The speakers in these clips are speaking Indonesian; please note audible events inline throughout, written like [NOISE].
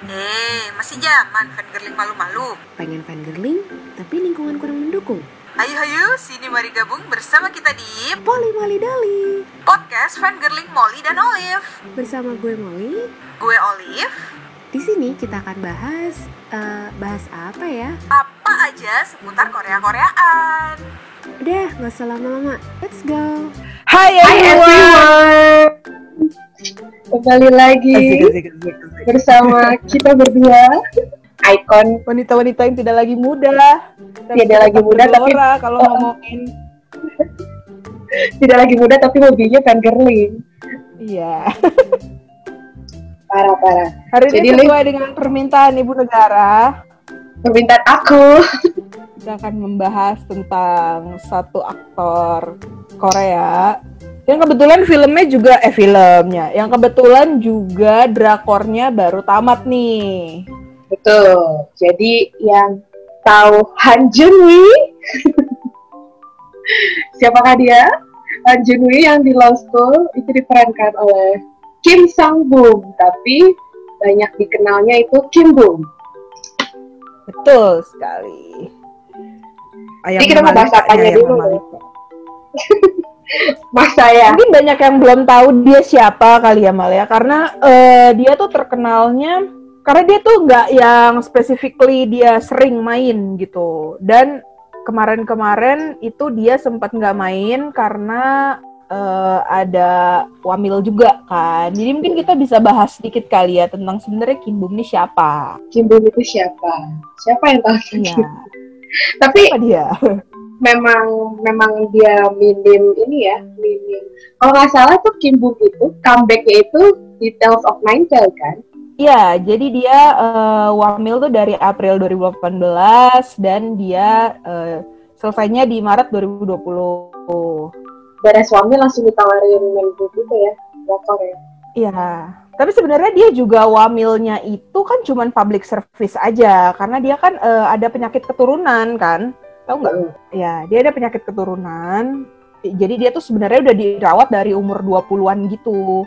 Eh, masih zaman fangirling malu-malu. Pengen fangirling, tapi lingkungan kurang mendukung. Ayo ayo, sini mari gabung bersama kita di Poli Mali Dali. podcast fangirling Molly dan Olive. Bersama gue Molly, Gue Olive, di sini kita akan bahas eh, bahas apa ya? apa aja seputar Korea-Koreaan. Udah, nggak usah lama-lama. Let's go. Hai Hai everyone. Kembali lagi Asik, asik, asik, asik. bersama kita berdua Icon Wanita-wanita yang tidak lagi muda. Tidak lagi muda, tapi- kalau Oh. ngomongin. [LAUGHS] tidak lagi muda tapi hobinya fangirling. Iya. [LAUGHS] Parah parah. Hari Jadi, ini sesuai dengan permintaan Ibu Negara, Permintaan aku. [LAUGHS] kita akan membahas tentang satu aktor Korea yang kebetulan filmnya juga eh filmnya, yang kebetulan juga drakornya baru tamat nih. Betul. Jadi yang tahu Han Junwi [LAUGHS] Siapakah dia? Han Junwi yang di Law School itu diperankan oleh Kim Sang Boom, tapi banyak dikenalnya itu Kim Boom. Betul sekali. Jadi kita mau bahas apanya ayam dulu. [LAUGHS] Mas saya. Mungkin banyak yang belum tahu dia siapa kali ya Mal ya, karena eh, dia tuh terkenalnya karena dia tuh nggak yang specifically dia sering main gitu. Dan kemarin-kemarin itu dia sempat nggak main karena eh, ada wamil juga kan. Jadi mungkin kita bisa bahas sedikit kali ya tentang sebenarnya Kim Bum ini siapa. Kim Boom itu siapa? Siapa yang tahu? Iya. Tapi Siapa dia? Memang memang dia minim ini ya, minim. Kalau nggak salah tuh Kim Boom itu comebacknya itu di Tales of Nine Tail kan? Iya, jadi dia eh, wamil tuh dari April 2018 dan dia eh, selesainya di Maret 2020. Beres suami langsung ditawarin main boom gitu ya, drakor ya. Iya. Tapi sebenarnya dia juga wamilnya itu kan cuman public service aja karena dia kan eh, ada penyakit keturunan kan. Tahu nggak? Ya, dia ada penyakit keturunan. Jadi dia tuh sebenarnya udah dirawat dari umur 20-an gitu.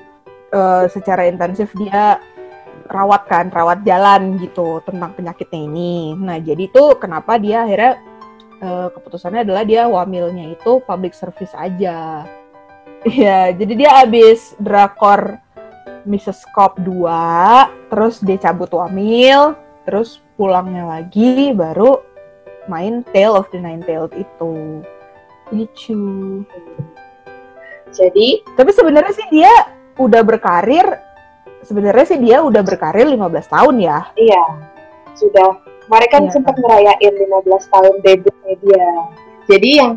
Eh, secara intensif dia rawat kan, rawat jalan gitu tentang penyakitnya ini. Nah, jadi tuh kenapa dia akhirnya eh, keputusannya adalah dia wamilnya itu public service aja. Iya, [LAUGHS] jadi dia abis drakor Mrs. Cop 2, terus dia cabut wamil, terus pulangnya lagi baru main Tale of the Nine Tailed itu. Lucu. Jadi Tapi sebenarnya sih dia udah berkarir, sebenarnya sih dia udah berkarir 15 tahun ya. iya sudah kemarin kan Iya. sempat ngerayain 15 tahun debutnya dia. Jadi yang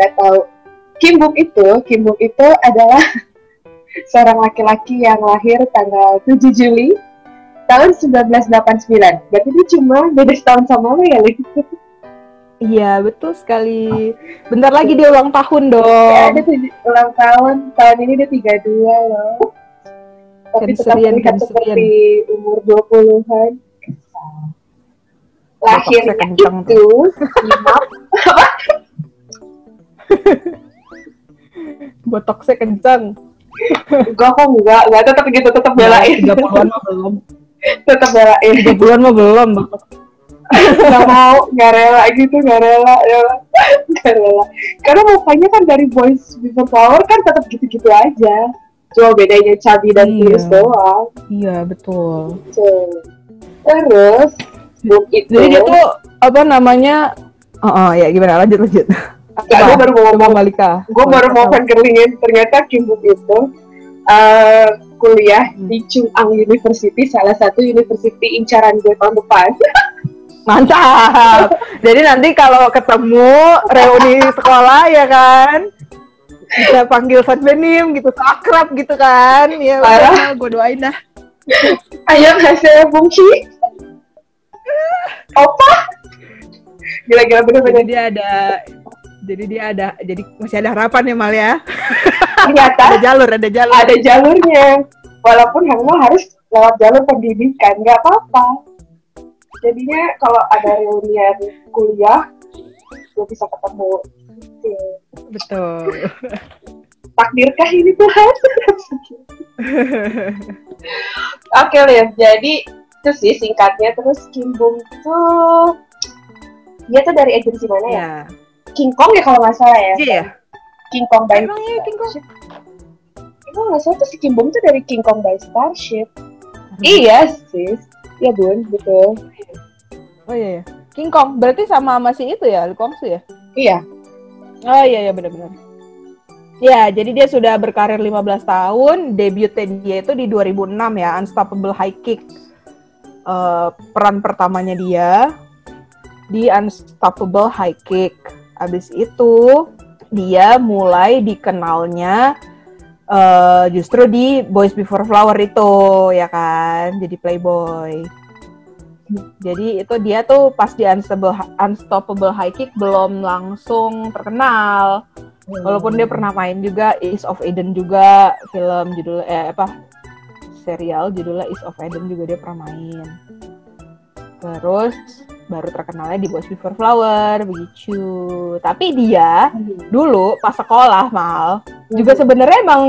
nggak tahu Kim Boom itu, Kim Boom itu adalah [LAUGHS] seorang laki-laki yang lahir tanggal 7 Juli tahun 1989. Berarti dia cuma beda setahun sama lo ya, Lin? Iya, betul sekali. Bentar lagi dia ulang tahun Ya, dong. ada tujuh- ulang tahun, tahun ini dia 32 loh. Tapi tetap Cancerian, terlihat cancerian. seperti umur 20-an. Lahirnya kencang itu, imap, [LAUGHS] Botoksnya kencang. Enggak kok enggak, enggak tetap gitu, tetap belain, 30-an mah belum. tetap belain. 30-an mah belum. Enggak mau, enggak rela gitu, enggak rela, ya. Enggak rela. Karena mukanya kan dari Boys Before Flower kan tetap gitu-gitu aja. Cuma bedanya Chubby dan Iya. Fierce doang. Iya, betul. Tuh. Terus book itu Jadi dia tuh apa namanya? Oh, oh ya gimana lanjut lanjut. Enggak, gue baru mau ngomong Malika. gue baru mau fangirlingin ternyata Kim Book itu eh, kuliah Hmm. di Chung Ang University salah satu university incaran gue tahun depan [LAUGHS] Mantap. Jadi nanti kalau ketemu reuni sekolah ya kan, kita panggil Fatbenim gitu, akrab gitu kan. Ya Parah. gue doain dah. ayo hasil bungki opa gila-gila bener-bener dia ada, jadi dia ada, jadi masih ada harapan ya Mal ya. ternyata Ada jalur, ada jalur. ada jalurnya walaupun Hangul harus lewat jalur pendidikan nggak apa-apa jadinya kalau ada reunian kuliah gue bisa ketemu Gitu. Betul. [LAUGHS] takdirkah ini Tuhan? [LAUGHS] Oke Liv, jadi itu sih singkatnya terus Kim Bum tuh dia tuh dari agensi mana ya? Ya. King Kong ya kalau nggak salah ya. Iya. King Kong by Emang iya King Kong? Emang nggak salah tuh si Kim Bum tuh dari King Kong by Starship. Iya sis. Iya bun, betul. Oh iya, iya. King Kong. Berarti sama masih itu ya, Lee Kwang Soo ya? Iya. Oh iya, iya benar-benar. Ya, jadi dia sudah berkarir 15 tahun. Debutnya dia itu di 2006 ya, Unstoppable High Kick. Eh, peran pertamanya dia di Unstoppable High Kick. Habis itu dia mulai dikenalnya eh, justru di Boys Before Flower itu ya kan, jadi playboy. Jadi itu dia tuh pas di Unstoppable, Unstoppable High Kick belum langsung terkenal. Walaupun dia pernah main juga East of Eden juga film judul eh apa serial judulnya East of Eden juga dia pernah main. Terus baru terkenalnya di Boys Before Flower begitu. Tapi dia dulu pas sekolah mal juga sebenarnya emang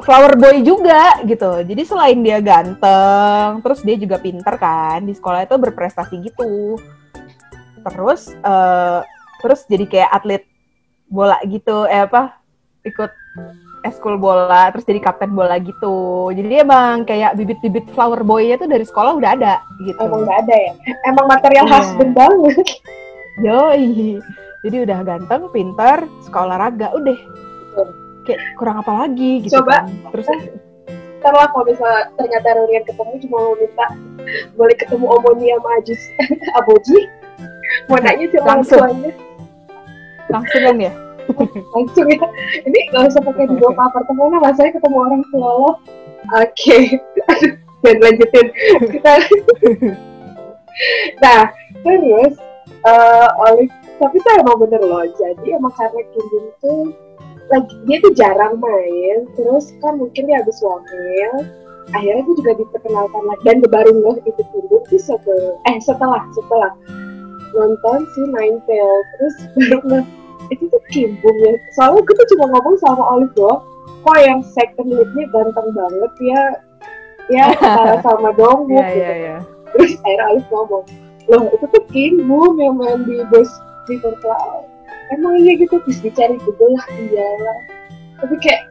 flower boy juga gitu. Jadi selain dia ganteng, terus dia juga pinter kan di sekolah itu berprestasi gitu. Terus eh, terus jadi kayak atlet bola gitu, eh apa ikut eskul bola, terus jadi kapten bola gitu. Jadi emang kayak bibit-bibit flower boy-nya tuh dari sekolah udah ada gitu. Emang nggak ada ya? Emang material Iya. husband banget. Yoi. Jadi udah ganteng, pinter, suka olahraga, udah. Kayak kurang apa lagi gitu Coba. kan. Terus Ntar lah kalau misalnya ternyata Rurian ketemu cuma mau minta boleh ketemu Omoni sama Ajis [LAUGHS] Aboji. Mau nanya orang Langsung. langsung ya. Langsung ya. Ini nggak usah pakai dibawa ke apartemen lah saya ketemu orang tua lo oke. [LAUGHS] Dan lanjutin. Kita [LAUGHS] nah terus eh Olive tapi tuh emang bener loh. Jadi emang karena Kim tuh lagi dia tuh jarang main terus kan mungkin dia habis wamil akhirnya tuh juga diperkenalkan lagi. Dan baru ngeh itu Jong tuh setelah eh setelah setelah nonton si Nine Tail terus [LAUGHS] baru ngeh itu tuh Kim Bum ya. Soalnya gue tuh cuma ngomong sama Olive doang. Kok yang second leadnya ganteng banget ya? Ya [LAUGHS] setara sama Dongwook Iya, gitu. iya, iya. terus akhirnya Olive ngomong loh itu tuh Kim Bum yang main di Boys Before Flower emang iya gitu terus dicari Google lah iya. Tapi kayak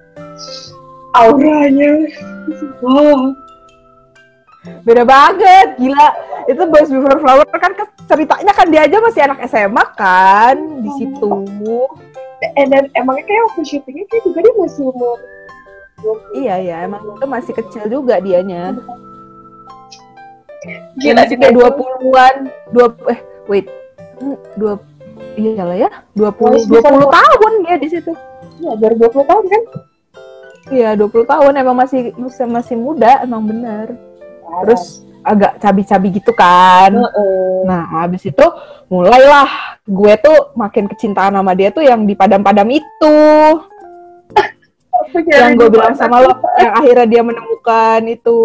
auranya [LAUGHS] wah Beda banget, gila. Itu Boys Before Flower kan ceritanya kan dia aja masih anak SMA kan di situ. and then emangnya kayak waktu syutingnya kayak juga dia masih umur Iya, iya, emang itu masih kecil juga dianya. Dia gila juga kayak 20-an, dua eh wait. Hmm, Dua iya lah ya, 20 Boys 20 Before- tahun dia di situ. ya baru 20 tahun kan Iya, 20 tahun emang masih masih, muda, emang bener. Terus agak cabi-cabi gitu kan. Heeh. Nah, habis itu mulailah gue tuh makin kecintaan sama dia tuh yang di padam-padam itu. Yang gue bilang sama lo, yang akhirnya dia menemukan itu,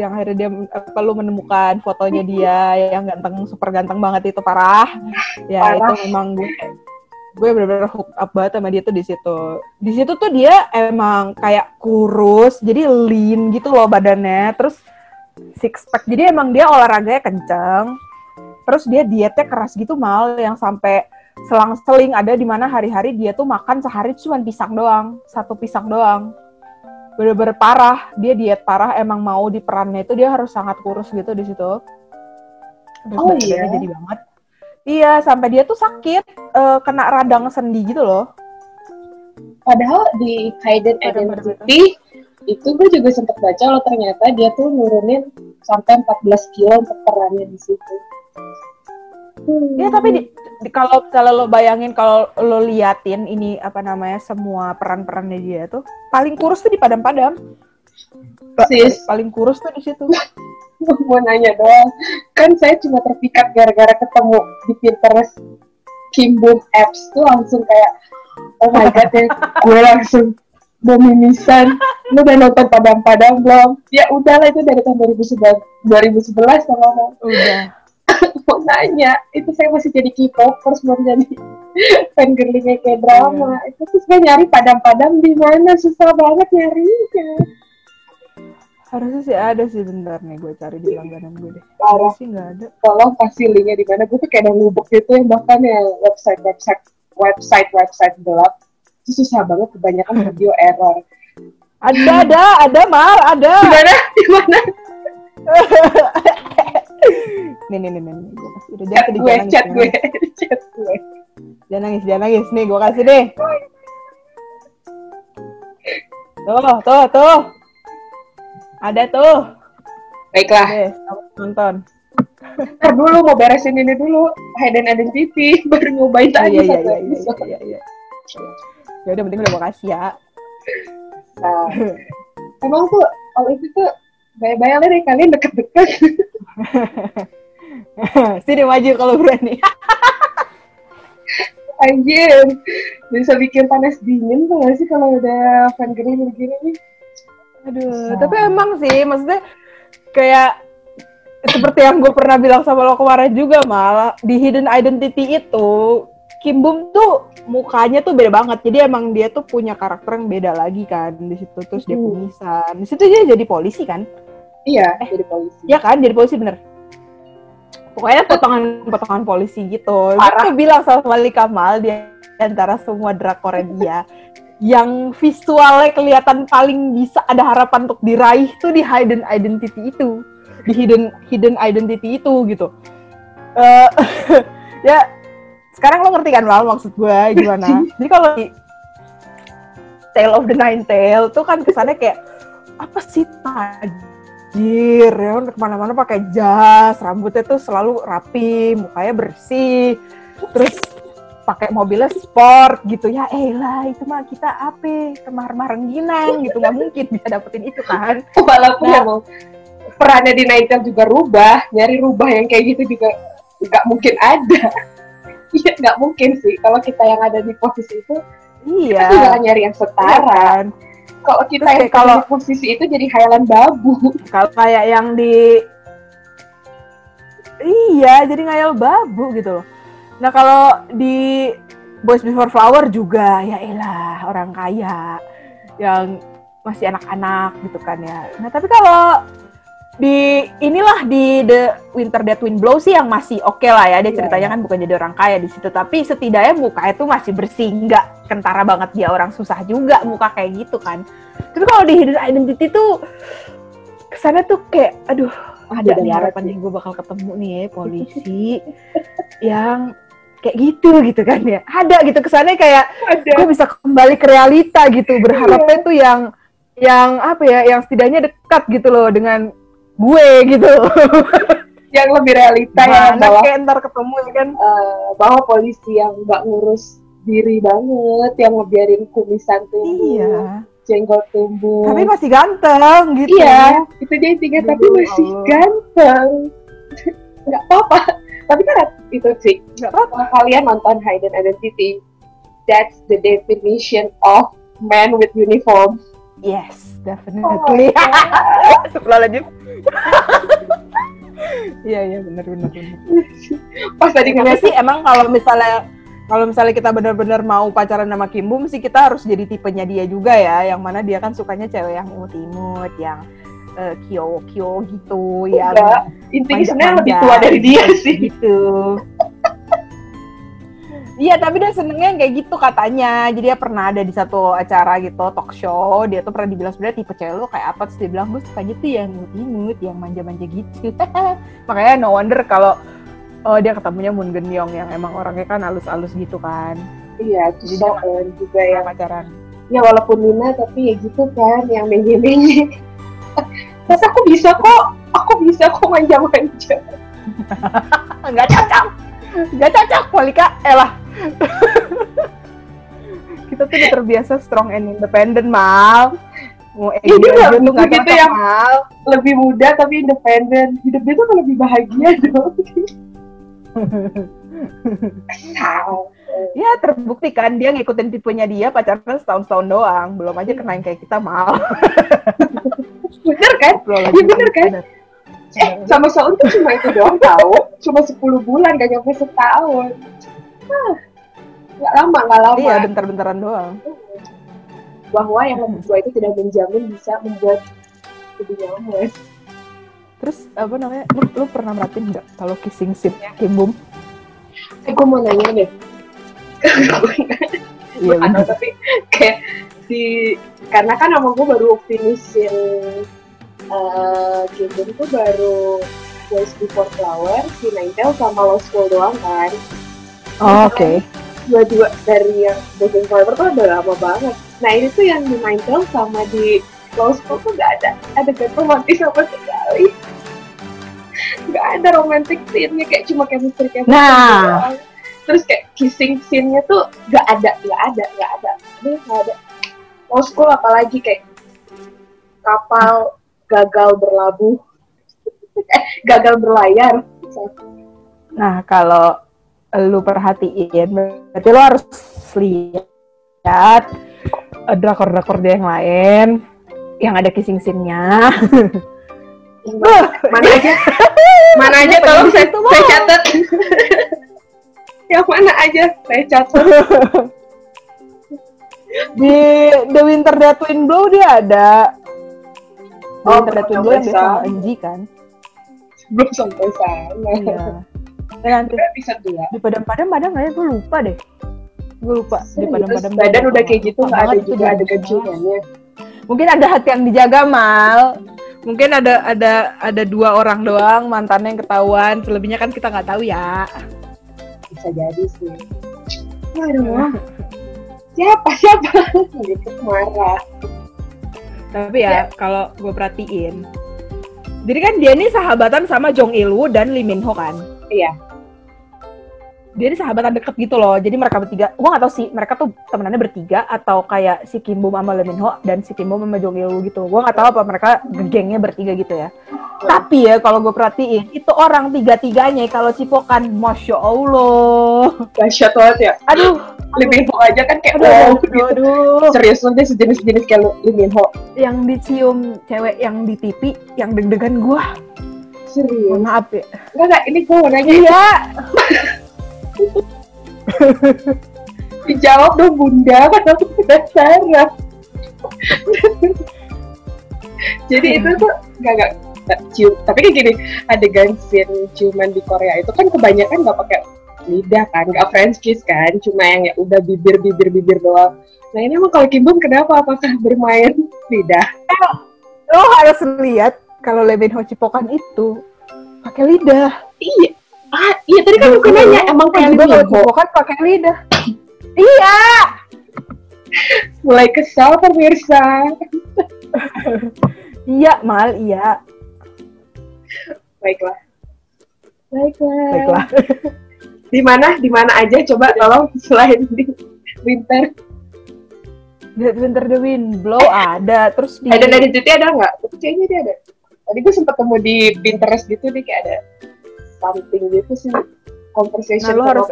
yang akhirnya dia apa lu menemukan fotonya dia yang ganteng, super ganteng banget itu parah. Ya Parah. itu memang gue gue bener-bener hook up banget sama dia tuh di situ. Di situ tuh dia emang kayak kurus, jadi lean gitu loh badannya, terus six pack. Jadi emang dia olahraganya kenceng. Terus dia dietnya keras gitu mal yang sampai selang-seling ada di mana hari-hari dia tuh makan sehari cuma pisang doang, satu pisang doang. Bener-bener parah, dia diet parah emang mau di perannya itu dia harus sangat kurus gitu di situ. Terus Oh, iya? jadi banget. Iya, sampai dia tuh sakit, eh, kena radang sendi gitu loh. Padahal di pada- Identity itu gue juga sempat baca loh ternyata dia tuh nurunin sampai 14 kilo untuk perannya di situ. Hmm. Ya tapi di, di- kalau misalnya lo bayangin kalau lo liatin ini apa namanya semua peran-perannya dia tuh paling kurus tuh di padam-padam. Sis. Paling kurus tuh di situ. [LAUGHS] mau nanya doang. Kan saya cuma terpikat gara-gara ketemu di Pinterest Kim Bum apps tuh langsung kayak oh my god ya [LAUGHS] gue langsung dominisan lu udah nonton padam-padam belum ya udahlah itu dari tahun 2011 2011 kalau mau Udah. [LAUGHS] mau nanya itu saya masih jadi K-popers belum jadi fangirlingnya kayak drama itu tuh saya nyari padam-padam di mana susah banget nyarinya Harusnya sih ada sih bentar nih gue cari di langganan gue deh. Parah. Harusnya nggak ada. Tolong kasih linknya di mana. Gue tuh kayak ada ngubek gitu yang bahkan ya website website website website gelap itu susah banget kebanyakan video error. Ada ada ada mal ada. Di mana? Di mana? [LAUGHS] nih nih nih nih. kasih. Udah Chat jangan gue, jangan chat gue, [LAUGHS] chat gue. Jangan nangis, jangan nangis. Nih gue kasih deh. Tuh, tuh, tuh. Ada tuh. Baiklah, nonton. ntar dulu mau beresin ini dulu. Hidden Identity, [LAUGHS] baru nyobain Oh, tadi iya, iya, iya, iya, episode. iya, iya. Ya udah penting udah gue kasih ya. Nah, emang tuh kalau itu tuh bayang-bayangnya deh kalian deket-deket [LAUGHS] Sini maju kalau berani. [LAUGHS] anjir bisa bikin panas dingin tuh gak sih kalau udah fan gini begini nih Aduh, tapi emang sih, maksudnya kayak seperti yang gue pernah bilang sama lo kemarin juga malah di Hidden Identity itu Kim Bum tuh mukanya tuh beda banget. Jadi emang dia tuh punya karakter yang beda lagi kan di situ terus dia Hmm. kumisan. Di situ dia jadi polisi kan? iya jadi polisi Iya kan, jadi polisi bener. Pokoknya potongan-potongan polisi gitu. Aku bilang sama Malik Kamal di antara semua drakornya dia [LAUGHS] yang visualnya kelihatan paling bisa ada harapan untuk diraih tuh di hidden identity itu, di hidden hidden identity itu gitu. Eh [LAUGHS] ya sekarang lo ngerti kan Mal maksud gue gimana? [LAUGHS] Jadi kalau di Tale of the Nine Tail tuh kan kesannya kayak apa sih tajir ya kan ke mana-mana pakai jas rambutnya tuh selalu rapi mukanya bersih terus pakai mobilnya sport gitu ya elah itu mah kita apa kemar-mar rengginang gitu nggak mungkin bisa dapetin itu kan [LAUGHS] walaupun Nah. perannya di Nightingale juga rubah nyari rubah yang kayak gitu juga nggak mungkin ada iya nggak mungkin sih. Kalau kita yang ada di posisi itu iya. kita juga nyari yang iya setara kan? Kalau kita Terus yang kalau- di posisi itu jadi Highland babu. [LAUGHS] Kalau kayak yang di iya jadi ngayal babu gitu loh. Nah kalau di Boys Before Flower juga ya elah orang kaya yang masih anak-anak gitu kan ya. Nah tapi kalau di inilah di The Winter That Wind Blows sih yang masih oke lah ya. Dia Iya, ceritanya kan bukan jadi orang kaya di situ. Tapi setidaknya mukanya tuh masih bersih. Nggak kentara banget dia. Orang susah juga muka kayak gitu kan. Tapi kalau di Hidden Identity tuh kesannya tuh kayak aduh ada nih harapan yang gue bakal ketemu nih ya polisi [LAUGHS] yang kayak gitu gitu kan ya. Ada gitu. Kesannya kayak ada. gue bisa kembali ke realita gitu. Berharapnya tuh yang yang apa ya yang setidaknya dekat gitu loh dengan gue gitu. [LAUGHS] Yang lebih realita ya Mana bahwa kayak ntar ketemu ya kan? Eh, bahwa polisi yang nggak ngurus diri banget yang ngebiarin kumisan tumbuh iya. jenggot tumbuh. Tapi masih ganteng gitu. Iya itu dia intinya tapi Aduh, masih Allah. ganteng. [LAUGHS] Nggak apa-apa. Tapi kan itu sih apa kalau kalian nonton Hidden Identity that's the definition of man with uniform. Yes definitely. Astagfirullahaladzim [LAUGHS] iya iya benar benar pas tadi Tapi ngeliat sih emang kalau misalnya kalau misalnya kita benar-benar mau pacaran sama Kim Bum sih kita harus jadi tipenya dia juga ya, yang mana dia kan sukanya cewek yang imut-imut, yang eh, kyo-kyo gitu, yang enggak intinya sebenarnya lebih tua dari dia sih. gitu. Iya, tapi dia senengnya kayak gitu katanya. Jadi dia pernah ada di satu acara gitu, talk show. Dia tuh pernah dibilang sebenarnya tipe cewek lu kayak apa. Terus dia bilang, gue sukanya tuh yang imut-imut, yang manja-manja gitu. [LAUGHS] Makanya no wonder kalau oh, dia ketemunya Moon Genyong yang emang orangnya kan halus-halus gitu kan. iya Jadi terus Soeun juga Yang pacaran. ya walaupun Nina tapi ya gitu kan yang menye-menye tapi [LAUGHS] aku bisa kok aku bisa kok manja-manja [LAUGHS] Nggak cocok. Nggak cocok, Walika. Elah. [LAUGHS] Kita tuh udah terbiasa strong and independent, Mal. Mau Iya, dia aja nggak tuh nggak begitu cocok, yang- Mal. lebih muda tapi independen hidup dia tuh lebih bahagia [LAUGHS] dong. Ya terbukti kan dia ngikutin tipenya dia pacaran setahun-setahun doang. Belum aja kena yang kayak kita, Mal. bener kan Iya, bener kan? eh sama Saun tuh cuma itu doang tahu cuma 10 bulan gak nyampe setahun nggak lama nggak lama Iya, bentar-bentaran doang. bahwa yang lebih tua itu tidak menjamin bisa membuat lebih nyaman Terus apa namanya? Lu, lu pernah merhatiin nggak kalau kissing scene-nya Kim Bum? eh gue mau nanya deh [LAUGHS] Iya bener. tapi kayak di karena kan sama gue baru finishin uh, Kingdom tuh baru Boys Before Flower, si Ninetale sama Lost School doang kan Oh, Oke. dua-dua dari yang Before Flower tuh udah lama banget. Nah ini tuh yang di Ninetale sama di School tuh gak ada. Ada romantis sama sekali? [LAUGHS] Gak ada romantic scene-nya kayak cuma chemistry chemistry Nah. doang. terus kayak kissing scene-nya tuh gak ada gak ada gak ada. Aduh, gak ada. School apalagi kayak kapal gagal berlabuh. [LAUGHS] Eh, gagal berlayar. Nah, kalau lu perhatiin, berarti lu harus lihat eh, drakor-drakor dia yang lain yang ada kissing scene-nya. mana aja mana aja tolong saya, saya catat [LAUGHS] yang mana aja saya catat Di The Winter That Wind Blow dia ada. The Oh, Winter That belum Blow yang sana. Enji kan? belum sampai sana Iya. Dan nanti episode dua di padam-padam padam nggak ya? Gue lupa deh. Gue lupa di Serius, padam-padam. badan udah kayak gitu nggak ada juga ada kenciumannya Mungkin ada hati yang dijaga mal. Mungkin ada ada ada dua orang doang mantannya yang ketahuan. Selebihnya kan kita nggak tahu ya. bisa jadi sih aduh siapa siapa gitu marah Tapi ya kalau gue perhatiin, jadi kan dia ini sahabatan sama Jong Il Woo dan Lee Min Ho kan. iya Dia ini sahabatan deket gitu loh. Jadi mereka bertiga, gue gak tahu sih mereka tuh temenannya bertiga atau kayak si Kim Bum sama Lee Min Ho dan si Kim Bum sama Jong Il gitu. Gue gak tahu apa mereka gengnya bertiga gitu ya. Tapi ya kalau gue perhatiin, itu orang tiga-tiganya kalau cipokan, masya Allah. dahsyat banget ya Aduh, Lee Min Ho aja kan kayak aduh, wow aduh, gitu aduh. serius dia sejenis-jenis kayak Lee Min Ho Yang dicium cewek yang di TV, yang deg-degan gue. serius Maaf ya. enggak enggak ini gue mau nanya Iya. [LAUGHS] dijawab dong bunda. Kan aku penasaran jadi itu tuh nggak nggak cium. Tapi kayak gini adegan scene ciuman di Korea itu kan kebanyakan nggak pakai lidah kan nggak French kiss kan cuma yang ya udah bibir bibir bibir doang. Nah ini emang kalau Kim Bum kenapa? Apakah bermain lidah? Lo harus lihat kalau Lee Min Ho cipokan itu pakai lidah. iya ah iya tadi kan aku nanya emang kayak juga kalau Ho cipokan pakai lidah. Iya. mulai kesal pemirsa. Iya, mal, iya. baiklah. Baiklah. Baiklah. di mana di mana aja coba tolong selain di winter. The Winter the Wind Blow ada, terus di ada dari Titi ada nggak? Kayaknya dia ada. Tadi gue sempat temu di Pinterest gitu nih kayak ada something gitu sih conversation Nah, lo harus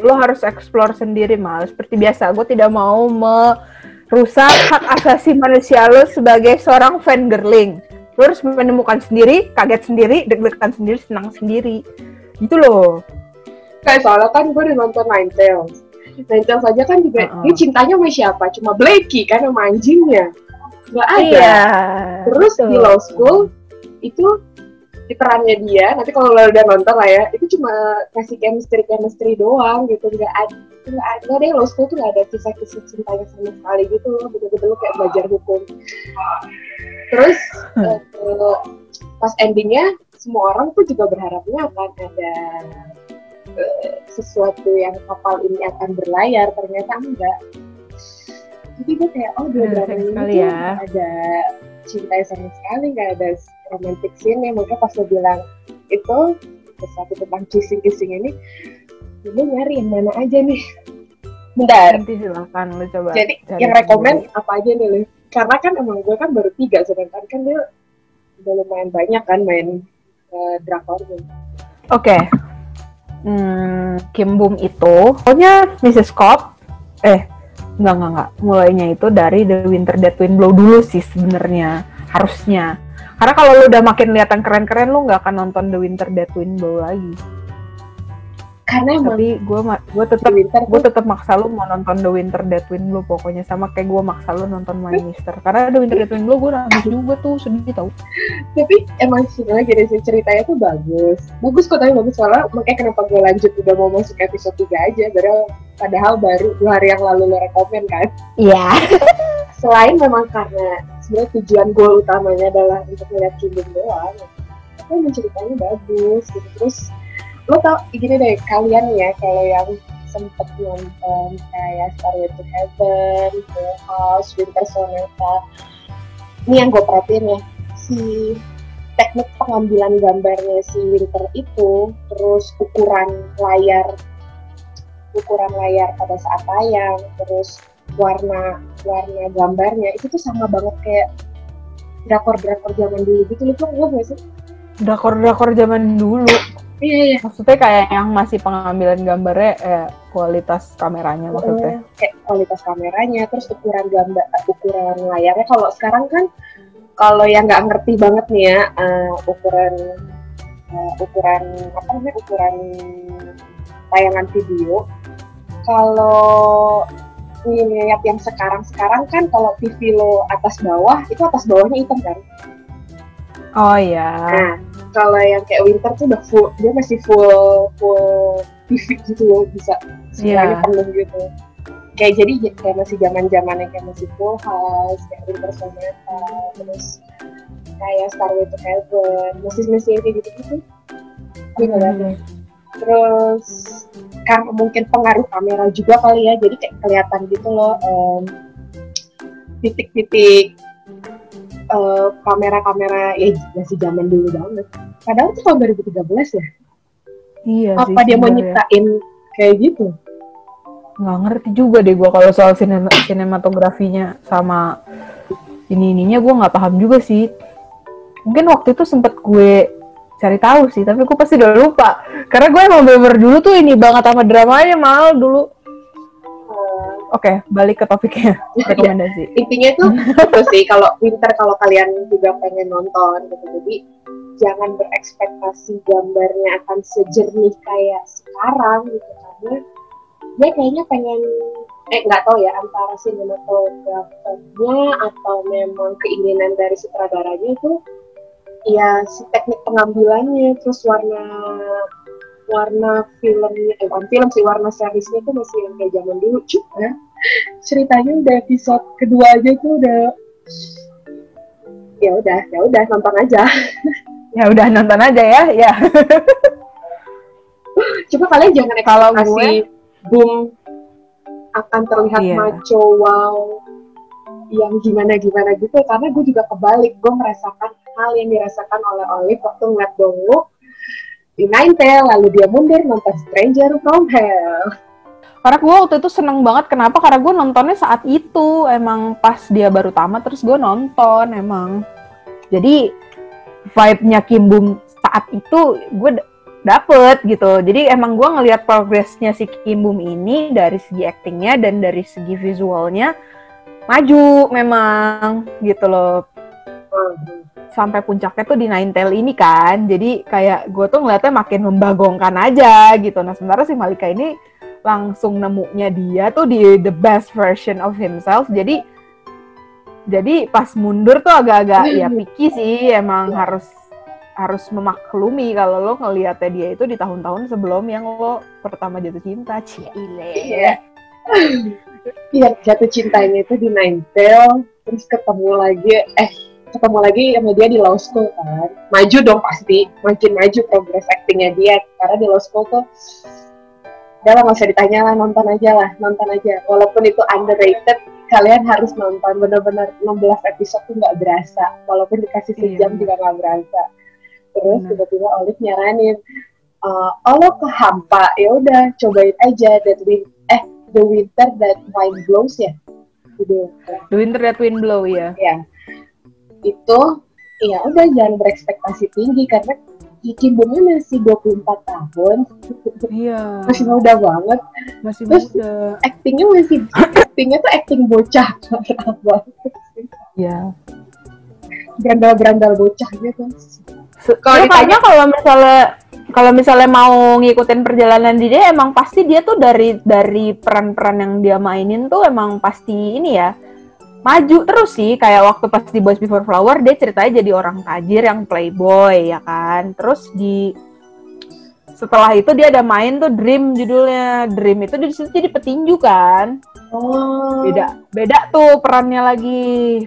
lo harus explore sendiri mal. Seperti biasa, gue tidak mau merusak hak asasi manusia lo sebagai seorang fan girling. Lo harus menemukan sendiri, kaget sendiri, deg-degan sendiri, senang sendiri. Gitu loh. kayak soalnya kan gue udah nonton Nine Tails Nine Tails aja kan juga Uh-uh. dia cintanya sama siapa cuma Blakey kan sama anjingnya nggak ada Iya. terus betul. di Law School itu di perannya dia nanti kalau lo udah nonton lah ya itu cuma kasih chemistry chemistry doang gitu nggak ada nggak ada deh Law School tuh nggak ada kisah-kisah cintanya sama sekali gitu loh betul-betul lo kayak belajar hukum terus Hmm. eh, pas endingnya semua orang tuh juga berharapnya akan ada eh, sesuatu yang kapal ini akan berlayar ternyata enggak jadi gue kayak oh dua Hmm, drama sayang ini ya. ada cinta sama sekali nggak ada romantic scene yang makanya pas lo bilang itu sesuatu tentang kissing kissing ini nyari yang mana aja nih bentar Nanti silakan lo coba. jadi cari yang rekomend apa aja nih Liv? karena kan emang gue kan baru tiga sedangkan kan dia udah lumayan banyak kan main uh, drakornya Oke. Hmm, Kim Bum itu, pokoknya Mrs. Cobb, eh, enggak, enggak, enggak. Mulainya itu dari The Winter That Wind Blow dulu sih sebenarnya. Harusnya. Karena kalau lu udah makin lihat yang keren-keren, lu nggak akan nonton The Winter That Wind Blow lagi. Karena emang Tapi gue gue tetap winter gue tetap maksa lu mau nonton The Winter That Wind Blow pokoknya. Sama kayak gue maksa lu nonton My Mister. Karena The Winter That Wind Blow gue nangis juga tuh sedih tau. Tapi emang sebenarnya gini sih ceritanya tuh bagus. Bagus kok tapi bagus. Soalnya makanya kenapa gue lanjut udah mau masuk episode 3 aja. Padahal padahal baru dua hari yang lalu lo rekomen kan? Iya. [LAUGHS] Selain memang karena sebenarnya tujuan goal utamanya adalah untuk melihat Kingdom doang tapi emang ceritanya bagus gitu. Terus lo tau gini deh kalian ya kalau yang sempet nonton kayak Starway to Heaven, Full House, Winter Sonata ini yang gue perhatiin ya si teknik pengambilan gambarnya si Winter itu terus ukuran layar ukuran layar pada saat tayang terus warna warna gambarnya itu tuh sama banget kayak drakor-drakor zaman dulu gitu lu tuh nggak sih? drakor-drakor zaman dulu Iya iya. maksudnya kayak yang masih pengambilan gambarnya eh, kualitas kameranya maksudnya Eh, kayak kualitas kameranya, terus ukuran gambar, eh, ukuran layarnya. Kalau sekarang kan, kalau yang nggak ngerti banget nih ya, eh, ukuran eh, ukuran apa namanya ukuran tayangan video. Kalau lihat yang sekarang sekarang kan kalau TV lo atas bawah itu atas bawahnya hitam kan. oh iya Nah, kalau yang kayak winter tuh udah full, dia masih full full TV gitu loh, bisa semuanya Iya. penuh gitu. Kayak jadi kayak masih zaman zamannya kayak masih full house, kayak winter sonata, terus kayak Starway to Heaven, masih masih yang kayak gitu gitu. Gitu. Hmm. Terus karena mungkin pengaruh kamera juga kali ya, jadi kayak kelihatan gitu loh titik-titik eh, kamera-kamera ya masih zaman dulu banget. Padahal itu tahun 2013 ya. iya sih Apa dia mau nyiptain kayak gitu? nggak ngerti juga deh gue kalau soal sinema sinematografinya sama ini ininya gue nggak paham juga sih. Mungkin waktu itu sempet gue cari tahu sih tapi gue pasti udah lupa. Karena gue emang bener dulu tuh ini banget sama dramanya mal dulu. Eh, oke balik ke topiknya [LAUGHS] rekomendasi. intinya tuh [LAUGHS] itu sih kalau winter kalau kalian juga pengen nonton gitu. Jadi jangan berekspektasi gambarnya akan sejernih kayak sekarang gitu karena dia kayaknya pengen eh nggak tahu ya antara sinematografernya atau memang keinginan dari sutradaranya itu ya si teknik pengambilannya terus warna warna filmnya eh bukan film sih warna seriesnya tuh masih yang kayak zaman dulu juga ceritanya udah episode kedua aja tuh udah ya udah ya udah nonton aja [LAUGHS] ya udah nonton aja ya ya. [LAUGHS] Coba kalian jangan Kalau ekspektasi boom akan terlihat Iya. maco wow yang gimana gimana gitu. Karena gue juga kebalik gue merasakan hal yang dirasakan oleh Olive waktu ngeliat Dongwook di Ninetale lalu dia mundur nonton Stranger from Hell. Karena gue waktu itu seneng banget. Kenapa? Karena gue nontonnya saat itu. Emang pas dia baru tamat terus gue nonton emang. Jadi vibe-nya Kim Bum saat itu gue dapet gitu. Jadi emang gue ngelihat progresnya si Kim Bum ini dari segi actingnya dan dari segi visualnya maju memang gitu loh. Sampai puncaknya tuh di Ninetale ini kan. Jadi kayak gue tuh ngeliatnya makin membagongkan aja gitu. Nah sementara si Malika ini langsung nemunya dia tuh di the best version of himself. Jadi jadi pas mundur tuh agak-agak ya picky sih emang harus harus memaklumi kalau lo ngeliatnya dia itu di tahun-tahun sebelum yang lo pertama jatuh cinta cile Iya. Iya, jatuh cintanya itu di Ninetale, terus ketemu lagi, eh ketemu lagi sama dia di law school kan. Maju dong pasti, makin maju progres actingnya dia. Karena di law school tuh, udah lah nggak usah ditanya lah, nonton aja lah, nonton aja. Walaupun itu underrated, kalian harus nonton. Bener-bener 16 episode tuh nggak berasa. Walaupun dikasih Iya. sejam juga nggak berasa. Terus Bener. tiba-tiba Olive nyaranin, eh, oh lo kehampa, ya udah cobain aja That Win, eh The Winter That Wind Blows ya, gitu. The Winter That Wind Blow ya Ya, itu ya udah jangan berekspektasi tinggi karena Kim Bumnya masih 24 tahun, iya masih muda banget. masih Terus- muda Actingnya masih, actingnya tuh acting bocah banget. ya Berandal-berandal bocah gitu. Kalau ya, ditanya- kalau misalnya kalau misalnya mau ngikutin perjalanan di dia emang pasti dia tuh dari dari peran-peran yang dia mainin tuh emang pasti ini ya maju terus sih. Kayak waktu pas di Boys Before Flower dia ceritanya jadi orang tajir yang playboy ya kan? Terus di setelah itu dia ada main tuh Dream judulnya. Dream itu di situ jadi petinju kan? Oh. beda beda tuh perannya lagi.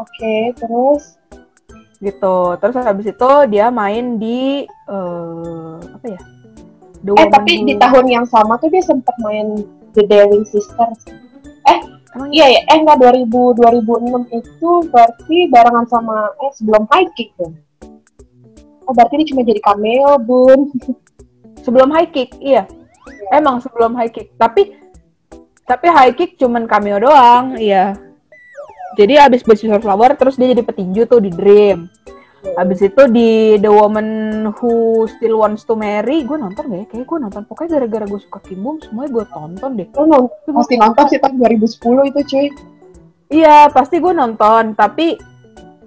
Oke, terus? Gitu. Terus habis itu dia main di eh apa ya? The eh Woman tapi di tahun yang sama tuh dia sempat main The Daring Sisters. Emang Iya ya, eh enggak 2000 2006 itu berarti barengan sama eh sebelum High Kick tuh. Oh, berarti dia cuma jadi cameo, Bun. [LAUGHS] sebelum high kick iya. Emang sebelum high kick tapi tapi high kick cuman cameo doang iya. Jadi abis Before Flower terus dia jadi petinju tuh di Dream abis itu di The Woman Who Still Wants to Marry gue nonton gak ya? Kayak gue nonton. Pokoknya gara-gara gue suka Kim Bum semuanya gue tonton deh. Lu nonton, pasti nonton. sih tahun 2010 itu, cuy. iya pasti gue nonton. Tapi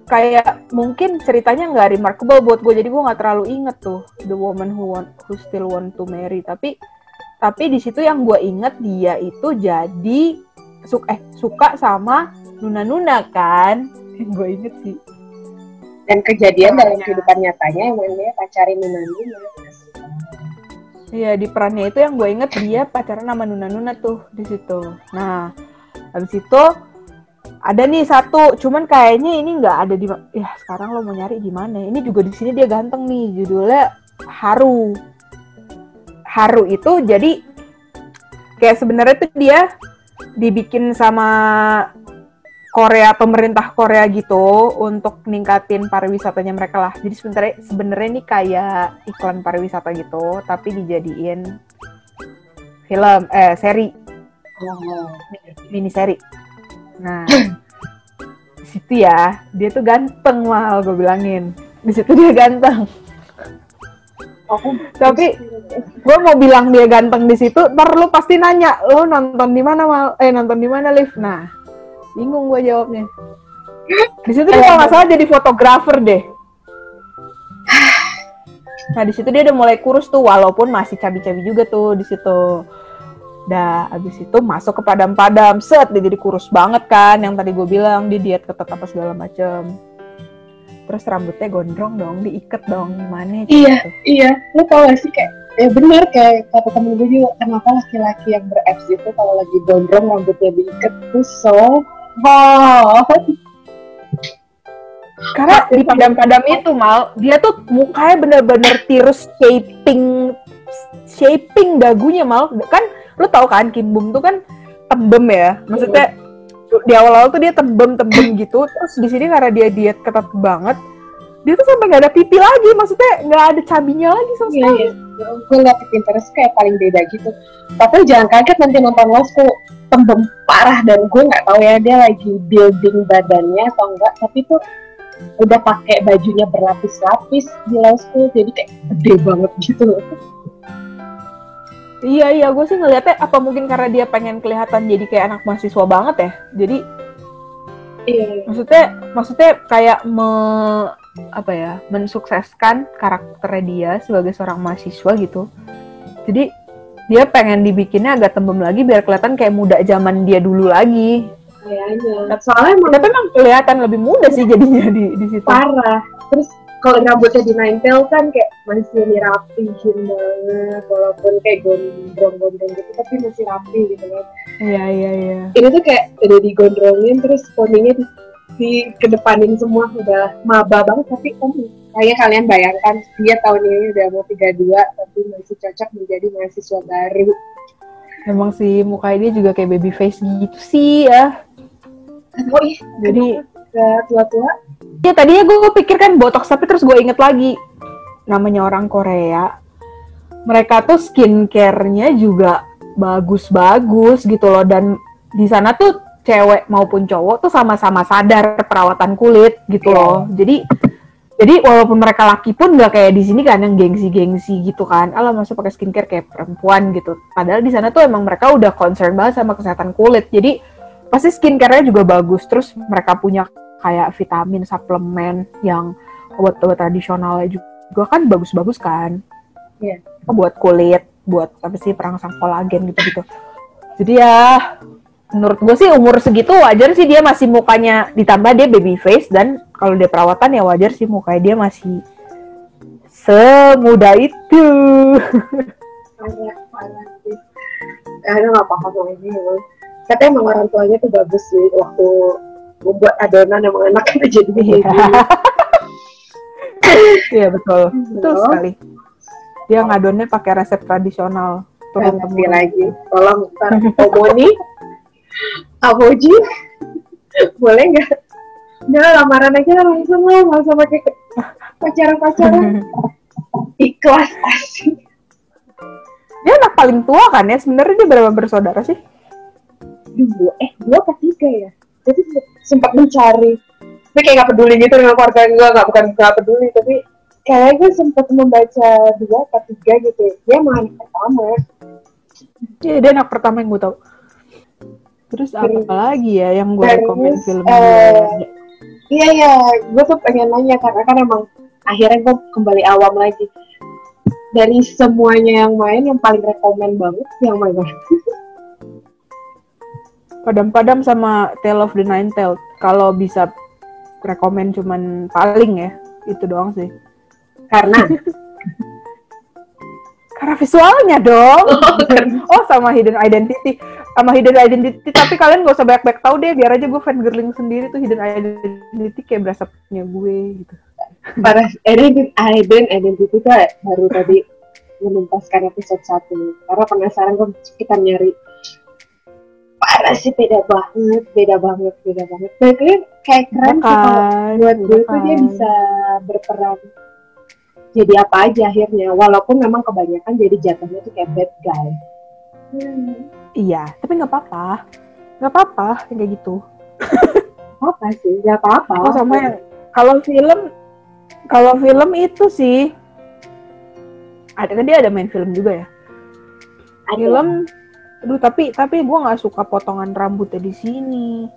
kayak mungkin ceritanya nggak remarkable buat gue jadi gue nggak terlalu inget tuh The Woman Who Want Who Still Want to Marry. Tapi tapi di situ yang gue inget dia itu jadi suka eh suka sama Nuna Nuna kan? [LAUGHS] Yang gue inget sih Dan kejadian dalam Iya. kehidupan nyatanya emang dia pacarin Nuna Nuna. iya di perannya itu yang gue inget dia pacaran sama Nuna Nuna tuh di situ nah habis itu ada nih satu cuman kayaknya ini nggak ada di ya sekarang lo mau nyari gimana ini juga di sini dia ganteng nih judulnya Haru Haru itu jadi kayak sebenarnya tuh dia dibikin sama Korea pemerintah Korea gitu untuk ningkatin pariwisatanya mereka lah jadi sebenarnya sebenarnya ini kayak iklan pariwisata gitu tapi dijadiin film eh seri Oh. mini seri. Nah, di situ ya, dia tuh ganteng mal, gue bilangin. Di situ dia ganteng. Aku Tapi gue mau bilang dia ganteng di situ, ntar lu pasti nanya, lu nonton di mana mal? Eh nonton di mana live? Nah, bingung gue jawabnya. [LAUGHS] Di situ dia kalau nggak salah jadi fotografer deh. [SIGHS] Nah di situ dia udah mulai kurus tuh, walaupun masih cabi-cabi juga tuh di situ. Dah, abis itu masuk ke padam-padam, set dia jadi kurus banget kan, yang tadi gue bilang dia diet ketat apa segala macem. Terus rambutnya gondrong dong, diikat dong, gimana? Iya. gitu. Iya, lu tau gak sih kayak ya bener kayak kata temen gue juga kenapa laki-laki yang ber-abs itu kalau lagi gondrong rambutnya diikat tuh so hot. Karena di padam-padam itu mal, dia tuh mukanya bener-bener tirus shaping shaping dagunya mal. Kan lu tau kan Kim Bum tuh kan tembem ya. Maksudnya di awal-awal tuh dia tembem-tembem [COUGHS] gitu. Terus di sini karena dia diet ketat banget, dia tuh sampai nggak ada pipi lagi. Maksudnya nggak ada cabinya lagi sama Iya, sekali. iya. Gue liat Pinterest kayak paling beda gitu. Tapi jangan kaget nanti nonton kok tembem parah dan gue nggak tahu ya dia lagi building badannya atau enggak. Tapi tuh udah pakai bajunya berlapis-lapis di Lost School jadi kayak gede banget gitu loh. Iya iya, gue sih ngeliatnya apa mungkin karena dia pengen kelihatan jadi kayak anak mahasiswa banget ya. Jadi Iya. maksudnya maksudnya kayak me apa ya mensukseskan karakternya dia sebagai seorang mahasiswa gitu jadi dia pengen dibikinnya agak tembem lagi biar kelihatan kayak muda zaman dia dulu lagi Kayaknya. Soalnya emang tapi emang kelihatan lebih muda sih jadinya di di situ parah. Terus kalau rambutnya di nine tail kan kayak masih dirapihin banget walaupun kayak gondrong-gondrong gitu tapi masih rapi gitu kan. iya iya iya Ini tuh kayak udah digondrongin terus poninya di, di kedepanin semua udah maba banget tapi om kayak kalian bayangkan dia tahun ini udah mau 32 tapi masih cocok menjadi mahasiswa baru. emang sih mukanya dia juga kayak baby face gitu sih ya. Oh iya, jadi tua-tua. ya tadinya gue pikir kan botox tapi terus gue inget lagi. Namanya orang Korea. Mereka tuh skincare-nya juga bagus-bagus gitu loh. Dan di sana tuh cewek maupun cowok tuh sama-sama sadar perawatan kulit gitu Iya. loh jadi jadi walaupun mereka laki pun nggak kayak di sini kan yang gengsi-gengsi gitu kan alah masuk pakai skincare kayak perempuan gitu padahal di sana tuh emang mereka udah concern banget sama kesehatan kulit jadi pasti skincare-nya juga bagus terus mereka punya kayak vitamin suplemen yang obat-obat tradisionalnya juga kan bagus-bagus kan. Iya. Buat kulit, buat apa sih perangsang kolagen gitu-gitu. Jadi ya menurut gue sih umur segitu wajar sih dia masih mukanya ditambah dia baby face dan kalau dia perawatan ya wajar sih mukanya dia masih semuda itu. sih karena nggak paham sama ini katanya emang orang tuanya tuh bagus sih waktu membuat adonan emang enak kan [LAUGHS] jadi Iya. gini Iya betul, betul Iya. sekali. Dia ngadonnya pakai resep tradisional turun temurun. lagi tolong ntar Omoni Aboji boleh nggak? Nggak lamaran aja langsung lah nggak usah pakai pacaran-pacaran. Ikhlas asik. Dia anak paling tua kan ya? Sebenarnya dia berapa bersaudara sih? dua eh dua apa tiga ya? Jadi sempat mencari. Tapi kayak nggak peduli gitu dengan keluarga gue nggak bukan nggak peduli tapi kayak gue sempat membaca dua apa tiga gitu dia emang anak pertama. Iya dia anak pertama yang gue tahu. Terus apa lagi ya yang gue terus, rekomen film eh, iya iya gue tuh pengen nanya karena kan emang akhirnya gue kembali awam lagi dari semuanya yang main yang paling rekomen banget yang mana [LAUGHS] Padam-padam sama Tale of the Nine Tailed. Kalau bisa rekomen cuman paling ya, itu doang sih. karena [LAUGHS] Karena visualnya dong. karena- Oh sama Hidden Identity. Sama Hidden Identity. Tapi kalian gak usah banyak-banyak tahu deh. Biar aja gue fangirling sendiri tuh Hidden Identity kayak berasa punya gue gitu. para Eden Identity tuh baru tadi menuntaskan episode satu karena penasaran gue kita nyari parah sih beda banget beda banget beda banget dan kalian kayak keren sih kalau Kan, buat gue tuh dia bisa berperan jadi apa aja akhirnya walaupun memang kebanyakan jadi jatuhnya tuh kayak bad guy hmm, Iya, tapi nggak apa-apa. Nggak apa-apa kayak gitu. [LAUGHS] apa sih nggak apa-apa Oh sama yang kalau film kalau film itu sih ada kan dia ada main film juga ya. Ada. Film aduh tapi tapi gue nggak suka potongan rambutnya di sini.